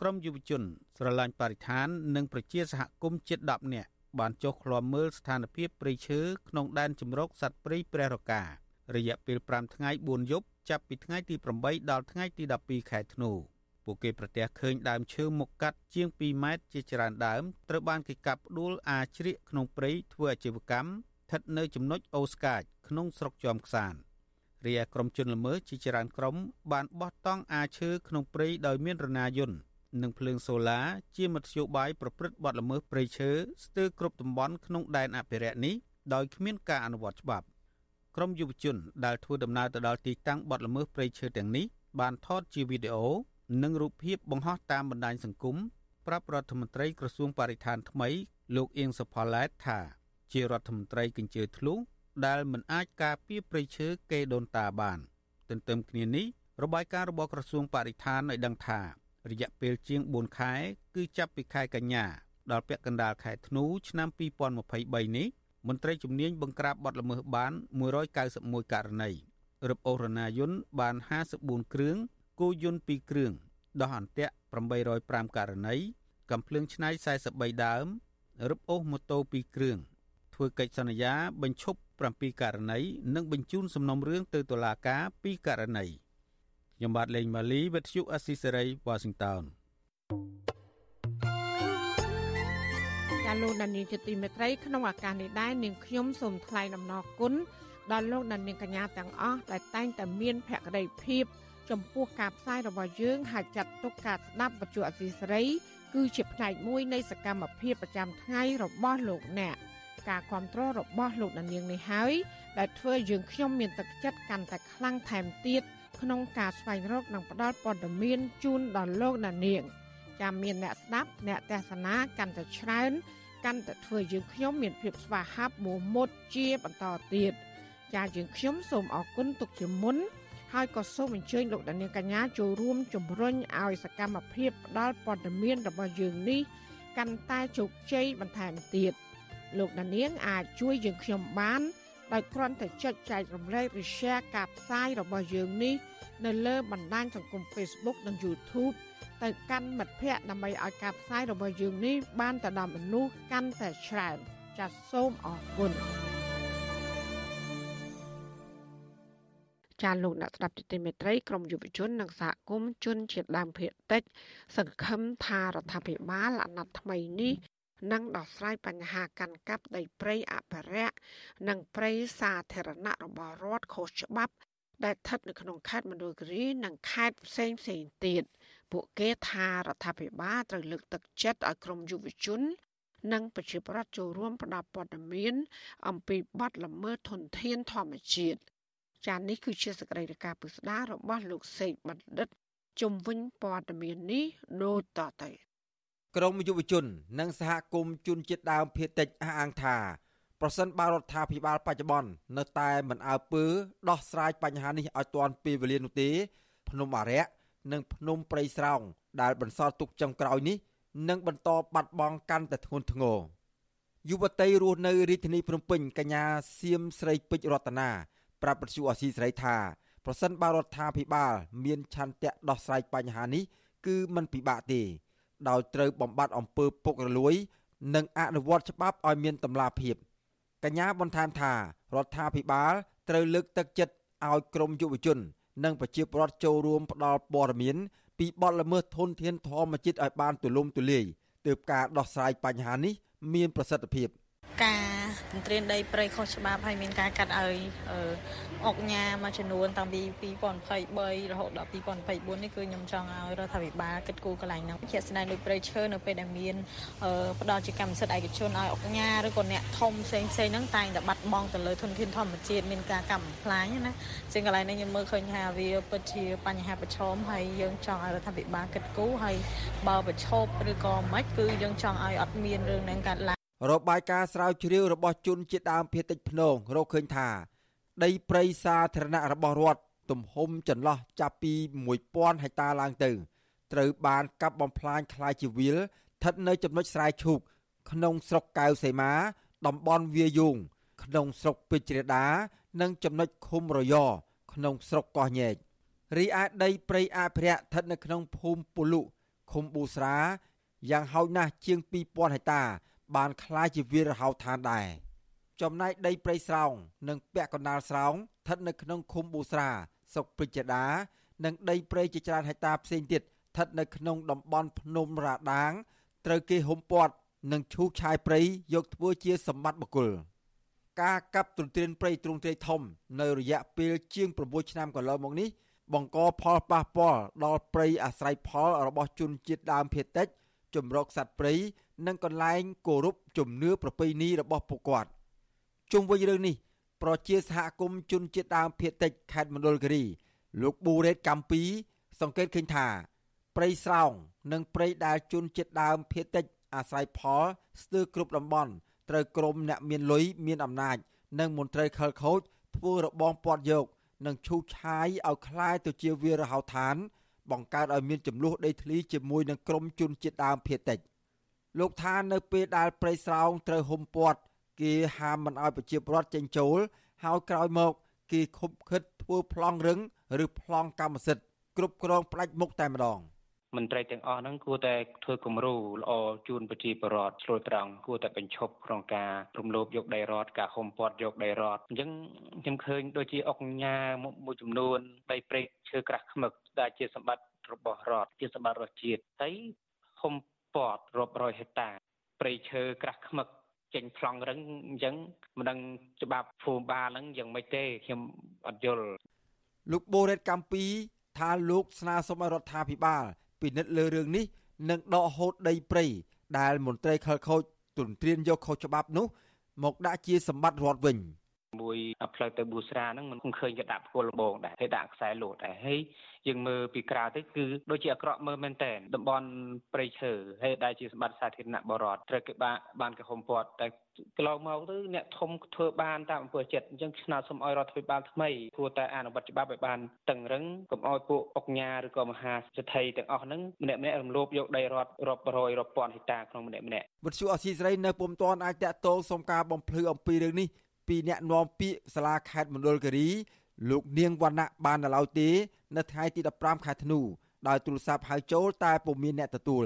ក្រមយុវជនស្រឡាញ់បរិស្ថាននិងប្រជាសហគមន៍ជិត10នាក់ បានចុះឃ្លាំមើលស្ថានភាពព្រៃឈើក្នុងដែនជម្រកសត្វព្រៃព្រះរការយៈពេល5ថ្ងៃ4យប់ចាប់ពីថ្ងៃទី8ដល់ថ្ងៃទី12ខែធ្នូពួកគេប្រទះឃើញដើមឈើមុខកាត់ជាង2ម៉ែត្រជាច្រើនដើមត្រូវបានគេកាប់ផ្ដួលអាជ្រៀកក្នុងព្រៃធ្វើអាជីវកម្មស្ថិតនៅចំណុចអូស្កាចក្នុងស្រុកជាំខ្សានរីឯក្រុមជនល្មើសជាច្រើនក្រុមបានបោះតង់អាឈើក្នុងព្រៃដោយមានរណាយន្ត និងភ្លើងសូឡាជាមធ្យោបាយប្រព្រឹត្តបទល្មើសព្រៃឈើស្ទើរគ្រប់តំបន់ក្នុងដែនអភិរក្សនេះដោយគ្មានការអនុវត្តច្បាប់ក្រុមយុវជនដែលធ្វើដំណើរទៅដល់ទីតាំងបទល្មើសព្រៃឈើទាំងនេះបានថតជាវីដេអូនិងរូបភាពបង្ហោះតាមបណ្ដាញសង្គមប្រាប់រដ្ឋមន្ត្រីក្រសួងបរិស្ថានថ្មី លោកអៀងសុផល្លែតថាជារដ្ឋមន្ត្រីកញ្ជើធ្លុះដែលមិនអាចការពារព្រៃឈើកេដូនតាបាន ទន្ទឹមគ្នានេះរបាយការណ៍របស់ក្រសួងបរិស្ថានឲ្យដឹងថា រយៈពេលជាង4ខែ គឺចាប់ពីខែកញ្ញាដល់ពាក់កណ្ដាលខែធ្នូឆ្នាំ2023នេះមន្ត្រីជំនាញបង្ក្រាបបទល្មើសបាន191ករណីរឹបអូសរណាយន្តបាន54គ្រឿងគោយន្ត2គ្រឿងដោះអន្ទាក់805ករណីកំភ្លើងឆ្នៃ43ដើមរឹបអូសម៉ូតូ2គ្រឿងធ្វើកិច្ចសន្យាបញ្ឈប់7ករណីនិងបញ្ជូនសំណុំរឿងទៅតុលាការ2ករណី ខ្ញុំបាទលេងម៉ាលីវិទ្យុអស៊ីសេរីវ៉ាស៊ីនតោនាលោកដានីជាទីមេត្រីក្នុងឱកាសនេះដែរនាងខ្ញុំសូមថ្លែងអំណរគុណដល់លោកដានីកញ្ញាទាំងអស់ដែលតែងតែមានភក្ដីភាពចំពោះការផ្សាយរបស់យើងហើយចាត់ទុកការស្ដាប់វិទ្យុអសីសេរីគឺជាផ្នែកមួយនៃសកម្មភាពប្រចាំថ្ងៃរបស់លោកអ្នកការគ្រប់គ្រងរបស់លោកដានៀងនេះហើយដែលធ្វើយើងខ្ញុំមានទឹកចិត្តកាន់តែខ្លាំងថែមទៀត ក្នុងការស្វែងរកនិងផ្តល់ព័ត៌មានជូនដល់លោកដានៀងចាំមានអ្នកស្ដាប់អ្នកទស្សនាកាន់តែច្រើនកាន់តែធ្វើយើងខ្ញុំមានភាពស្វាហាប់មោះមុតជាបន្តទៀតចាយើងខ្ញុំសូមអរគុណទុកជាមុនហើយក៏សូមអញ្ជើញលោកដានៀងកញ្ញាចូលរួមជំរុញឲ្យសកម្មភាពផ្ដល់ព័ត៌មានរបស់យើងនេះកាន់តែជោគជ័យបន្ថែមទៀតលោកដានៀងអាចជួយយើងខ្ញុំបាន ដោយគ្រាន់តែចុចចែករំលែកឬ share ការផ្សាយរបស់យើងនេះនៅលើបណ្ដាញសង្គម Facebook និង YouTube ទៅកាន់មិត្តភ័ក្តិដើម្បីឲ្យការផ្សាយរបស់យើងនេះបានទៅដល់មនុស្សកាន់តែច្រើនចាសសូមអរគុណចាលោកអ្នកស្ដាប់ទតិមេត្រីក្រមយុវជននិងសហគមន៍ជនជាតិដើមភាគតិច សង្ឃឹមថារដ្ឋាភិបាលអាណត្តិថ្មីនេះ នឹងដោះស្រាយបញ្ហាកាន់កាប់ដីព្រៃអភិរក្សនិងព្រៃសាធារណៈរបស់រដ្ឋខុសច្បាប់ ដែលស្ថិតនៅក្នុងខេត្តមណ្ឌលគិរីនិងខេត្តផ្សេងផ្សេងទៀតពួកគេថារដ្ឋាភិបាលត្រូវលើកទឹកចិត្តឲ្យក្រមយុវជន និងប្រជាប្រដ្ឋចូលរួមផ្តល់ព័ត៌មាន អំពីបទល្មើសធនធានធម្មជាតិចា៎នេះគឺជាសកម្មភាពពុស្ដារបស់លោកសេកបណ្ឌិត ជំវិញព័ត៌មាននេះដូចតទៅ ក្រមយុវជន និងសហគមន៍ជនជាតិដើមភាគតិចអះអាងថាប្រសិនបើរដ្ឋាភិបាលបច្ចុប្បន្ននៅតែមិនអើពើដោះស្រាយបញ្ហានេះឲ្យទាន់ពេលវេលានោះទេ ភ្នំអរិយនិងភ្នំព្រៃស្រោងដែលបន្សល់ទុកចុងក្រោយនេះនឹងបន្តបាត់បង់កាន់តែធ្ងន់ធ្ងរយុវតីរស់នៅរាជធានីភ្នំពេញកញ្ញាសៀមស្រីពេជ្ររតនាប្រាប់បទសុអសីស្រីថាប្រសិនបើរដ្ឋាភិបាល មានឆន្ទៈដោះស្រាយបញ្ហានេះគឺមិនពិបាកទេ ដោយត្រូវបំបត្តិអំពើពុករលួយ និងអនុវត្តច្បាប់ឲ្យមានតម្លាភាពកញ្ញាបន្ថែមថារដ្ឋាភិបាលត្រូវលើកទឹកចិត្តឲ្យក្រមយុវជន និងប្រជាពលរដ្ឋចូលរួមផ្ដល់ព័ត៌មានពីបទល្មើសធនធានធម្មជាតិឲ្យបានទូលំទូលាយទើបការដោះស្រាយបញ្ហានេះមានប្រសិទ្ធភាព។ ការទន្ទ្រានដីព្រៃខុសច្បាប់ហើយមានការកាត់ឲ្យអុកញ៉ាមួយចំនួនតាំងពី2023រហូតដល់2024នេះគឺខ្ញុំចង់ឲ្យរដ្ឋាភិបាលគិតគូរកន្លែងហ្នឹងជាក់ស្ដែងដូចព្រៃឈើនៅពេលដែលមានផ្ដល់ជាកម្មសិទ្ធិឯកជនឲ្យអុកញ៉ាឬក៏អ្នកធំផ្សេងផ្សេងហ្នឹងតែងតែបាត់បង់ទៅលើធនធានធម្មជាតិមានការកម្មផ្លាញណាជាងកន្លែងនេះខ្ញុំមើលឃើញថាវាពិតជាបញ្ហាប្រឈមហើយយើងចង់ឲ្យរដ្ឋាភិបាលគិតគូរហើយបើប្រឈប់ឬក៏មិនគឺយើងចង់ឲ្យអត់មានរឿងហ្នឹងកើតឡើង របាយការណ៍ស្រាវជ្រាវរបស់ជនជាតិដើមភាគតិចភ្នងរកឃើញថា ដីព្រៃសាធារណៈរបស់រដ្ឋទំហំចន្លោះចាប់ពី1000ហិកតាឡើងទៅ ត្រូវបានកាប់បំផ្លាញខ្លាយជីវិលស្ថិតនៅចំណុចស្រែឈូកក្នុងស្រុកកៅសីមា តំបន់វាយងក្នុងស្រុកពេជ្រដា និងចំណុចឃុំរយក្នុងស្រុកកោះញែករីឯដីព្រៃអភិរក្សស្ថិតនៅក្នុងភូមិពលុឃុំប៊ូស្រាយ៉ាងហោចណាស់ជាង2000ហិកតា បានคล้ายជាវាលរហោឋានដែរចំណែកដីព្រៃស្រោងនិងពាក់កណ្ដាលស្រោងស្ថិតនៅក្នុងឃុំប៊ូស្រាស្រុកពេជ្រដានិងដីព្រៃជាច្រើនហិកតាផ្សេងទៀតស្ថិតនៅក្នុងតំបន់ភ្នំរ៉ាដាងត្រូវគេហុំព័ទ្ធនិងឈូសឆាយព្រៃយកធ្វើជាសម្បត្តិបុគ្គលការកាប់ទន្ទ្រានព្រៃទ្រង់ទ្រាយធំនៅរយៈពេលជាង6ឆ្នាំកន្លងមកនេះបង្កផលប៉ះពាល់ដល់ព្រៃអាស្រ័យផលរបស់ជនជាតិដើមភាគតិច ជំរកសត្វព្រៃនិងកន្លែងគោរពជំនឿប្រពៃណីរបស់ពួកគាត់ជុំវិញរឿងនេះប្រជាសហគមន៍ជនជាតិដើមភាគតិចខេត្តមណ្ឌលគិរីលោកប៊ូរ៉េតកំពី សង្កេតឃើញថាព្រៃស្រោងនិងព្រៃដែលជនជាតិដើមភាគតិចអាស្រ័យផលស្ទើរគ្រប់តំបន់ត្រូវក្រុមអ្នកមានលុយមានអំណាច និងមន្ត្រីខលខូចធ្វើរបងពាត់យកនិងឈូសឆាយឲ្យคล้ายទៅជាវាលរហោឋាន បង្កើតឲ្យមានចំនួនដីធ្លីជាមួយនឹងក្រុមជនជាតិដើមភាគតិច។លោកថានៅពេលដែលព្រៃស្រោងត្រូវហុំព័ទ្ធគេហាមមិនឲ្យប្រជាពលរដ្ឋចេញចូលហើយក្រោយមកគេខុបខិតធ្វើប្លង់រឹងឬប្លង់កម្មសិទ្ធិគ្រប់គ្រងផ្ដាច់មុខតែម្ដង មន្ត្រីទាំងអស់ហ្នឹងគួរតែធ្វើគំរូល្អជូនប្រជាពលរដ្ឋឆ្លួយត្រង់គួរតែបញ្ឈប់ក្នុងការរំលោភយកដីរដ្ឋការហុំព័ទ្ធយកដីរដ្ឋអញ្ចឹងខ្ញុំឃើញដូចជាអុកញ៉ាមួយចំនួនដីព្រៃឈើក្រាស់ខ្មឹកដែលជាសម្បត្តិរបស់រដ្ឋជាសម្បត្តិរដ្ឋជាតិហើយហុំពាត់រាប់រយហិកតាព្រៃឈើក្រាស់ខ្មឹកចេញប្លង់រឹងអញ្ចឹងមិនដឹងច្បាប់ភូមិបាលហ្នឹងយ៉ាងម៉េចទេខ្ញុំអត់យល់លោកបូរ៉េតកម្ពីថាលោកស្នើសុំឲ្យរដ្ឋាភិបាល ពិនិត្យលើរឿងនេះនិងដកហូតដីព្រៃដែលមន្ត្រីខលខូចទន្ទ្រានយកខុសច្បាប់នោះមកដាក់ជាសម្បត្តិរដ្ឋវិញ មួយផ្លូវទៅប៊ូស្រាហ្នឹងមិនឃើញគេដាក់ផ្គល់លបងដែរគេដាក់ខ្សែលោតដែរហើយយើងមើលពីក្រៅទៅគឺដូចជាអាក្រក់មើលមែនតើតំបន់ព្រៃឈើហើយដែលជាសម្បត្តិសាធារណៈបរតត្រូវគេបានបានគេហុំព័ទ្ធតែកន្លងមកទៅអ្នកធំធ្វើបានតាមអំពើចិត្តអញ្ចឹងស្នើសុំឲ្យរដ្ឋាភិបាលថ្មីគួរតែអនុវត្តច្បាប់ឲ្យបានតឹងរឹងកុំឲ្យពួកអុកញ៉ាឬក៏មហាសេដ្ឋីទាំងអស់ហ្នឹងម្នាក់ម្នាក់រំលោភយកដីរដ្ឋរាប់រយរាប់ពាន់ហិកតាក្នុងម្នាក់ម្នាក់វិទ្យុអសីសេរីនៅពុំទាន់អាចតាក់ទងសុំការបំភ្លឺអំពីរឿងនេះ ពីអ្នកនាំពាក្យសាលាខេត្តមណ្ឌលគិរីលោកនាងវណ្ណៈបាននៅឡើយទេនៅថ្ងៃទី15ខែធ្នូដោយទូរស័ព្ទហៅចូលតែពុំមានអ្នកទទួល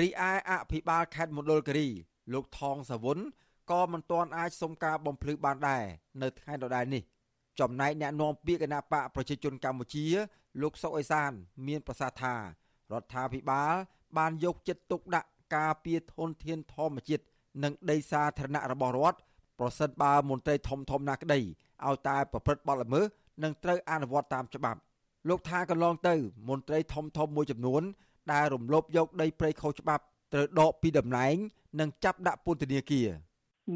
រីឯអភិបាលខេត្តមណ្ឌលគិរីលោកថងសាវុនក៏មិនទាន់អាចសុំការបំភ្លឺបានដែរនៅថ្ងៃដដែលនេះ ចំណែកអ្នកនាំពាក្យគណៈបកប្រជាជនកម្ពុជា លោកសុកអេសាន មានប្រសាសន៍ថារដ្ឋាភិបាល បានយកចិត្តទុកដាក់ការពារធនធានធម្មជាតិនិងដីសាធារណៈរបស់រដ្ឋ ប្រសិនបើមន្ត្រីធំធំណាក្តីឲ្យតែប្រព្រឹត្តបទល្មើសនិងត្រូវអនុវត្តតាមច្បាប់លោកថាកន្លងទៅ មន្ត្រីធំធំមួយចំនួន ដែលរំលោភយកដីព្រៃខុសច្បាប់ត្រូវដកពីតំណែង និងចាប់ដាក់ពន្ធនាគារ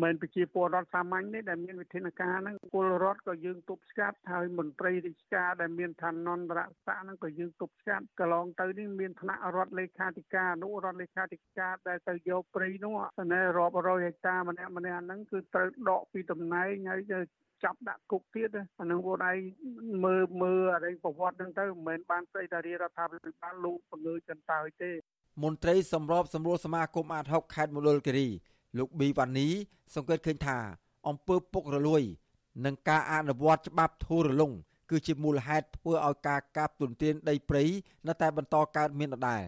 មិនប្រជាពលរដ្ឋសាមញ្ញទេដែលមានវិធានការហ្នឹងពលរដ្ឋក៏យើងទប់ស្កាត់ហើយមន្ត្រីរាជការដែលមានឋានន្តរស័ក្តិហ្នឹងក៏យើងទប់ស្កាត់កន្លងទៅនេះមានថ្នាក់រដ្ឋលេខាធិការអនុរដ្ឋលេខាធិការដែលទៅយកព្រៃនោះស្នេហ៍រាប់រយហិកតាម្នាក់ម្នាក់ហ្នឹងគឺត្រូវដកពីតំណែងហើយចាប់ដាក់គុកទៀតអានឹងពួកឯងមើលមើលអរិយប្រវត្តិហ្នឹងទៅមិនមែនបានស្អីតារារដ្ឋាភិបាលលោកបង្ើចចន្ទើទេមន្ត្រីសម្របសម្រួលសមាគមអាត6ខេត្តមណ្ឌលគិរី លោកប៊ីវ៉ានីសង្កេតឃើញថាអំពើពុករលួយ និងការអនុវត្តច្បាប់ធូររលុងគឺជាមូលហេតុធ្វើឲ្យការកាប់ទុនទានដីព្រៃនៅតែបន្តកើតមានដដែល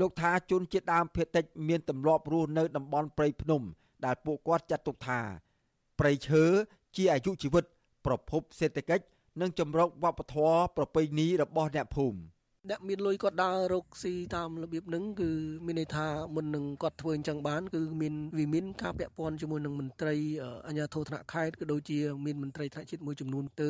លោកថាជនជាតិដើមភាគតិចមានទម្លាប់រស់នៅតំបន់ព្រៃភ្នំ ដែលពួកគាត់ចាត់ទុកថាព្រៃឈើជាអាយុជីវិត ប្រភពសេដ្ឋកិច្ចនិងចម្រុកវប្បធម៌ប្រពៃណីរបស់អ្នកភូមិ អ្នកមានលុយគាត់ដើររកស៊ីតាមរបៀបហ្នឹងគឺមានន័យថាមុននឹងគាត់ធ្វើអញ្ចឹងបានគឺមានវិមានការពាក់ព័ន្ធជាមួយនឹងមន្ត្រីអាជ្ញាធរថ្នាក់ខេត្តក៏ដូចជាមានមន្ត្រីថ្នាក់ជាតិមួយចំនួនទៅ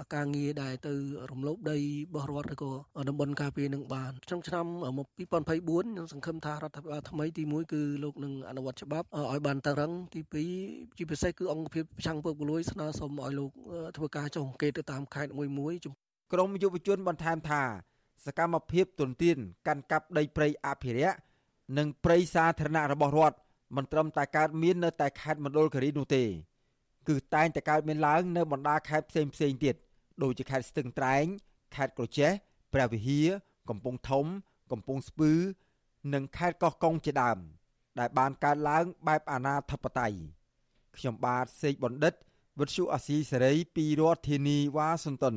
អាការងារដែលទៅរំលោភដីរបស់រដ្ឋឬក៏តំបន់ការពារនឹងបានក្នុងឆ្នាំ2024ខ្ញុំសង្ឃឹមថារដ្ឋាភិបាលថ្មីទី1គឺលោកនឹងអនុវត្តច្បាប់ឲ្យបានតឹងទី2ជាពិសេសគឺអង្គភាពប្រឆាំងពុករលួយស្នើសុំឲ្យលោកធ្វើការចុះអង្កេតទៅតាមខេត្តមួយមួយ ក្រមយុវជនបន្ថែមថា សកម្មភាពទុនទានកាន់កាប់ដីព្រៃអភិរក្សនិងព្រៃសាធារណៈរបស់រដ្ឋមិនត្រឹមតែកើតមាននៅតែខេត្តមណ្ឌលគិរីនោះទេ គឺតែងតែកើតមានឡើងនៅបណ្ដាខេត្តផ្សេងផ្សេងទៀតដូចជាខេត្តស្ទឹងត្រែងខេត្តក្រចេះព្រះវិហារកំពង់ធំ កំពង់ស្ពឺ និងខេត្តកោះកុងជាដើម ដែលបានកើតឡើងបែបអាណាធិបតេយ្យខ្ញុំបាទសេកបណ្ឌិតវិទ្យុអាស៊ីសេរីពីរដ្ឋធានីវ៉ាស៊ីនតោន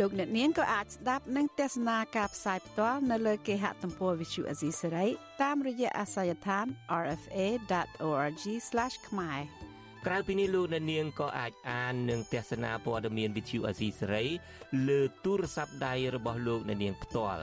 លោកអ្នកនាងក៏អាចស្ដាប់និងទស្សនាការផ្សាយផ្ទាល់នៅលើគេហទំព័រ Visual Asia សេរីតាមរយៈអាស័យដ្ឋាន rfa.org/ ខ្មែរក្រៅពីនេះលោកអ្នកនាងក៏អាចអាននិងទស្សនាព័ត៌មាន Visual Asia សេរីលើទូរស័ព្ទដៃរបស់លោកអ្នកនាងផ្ទាល់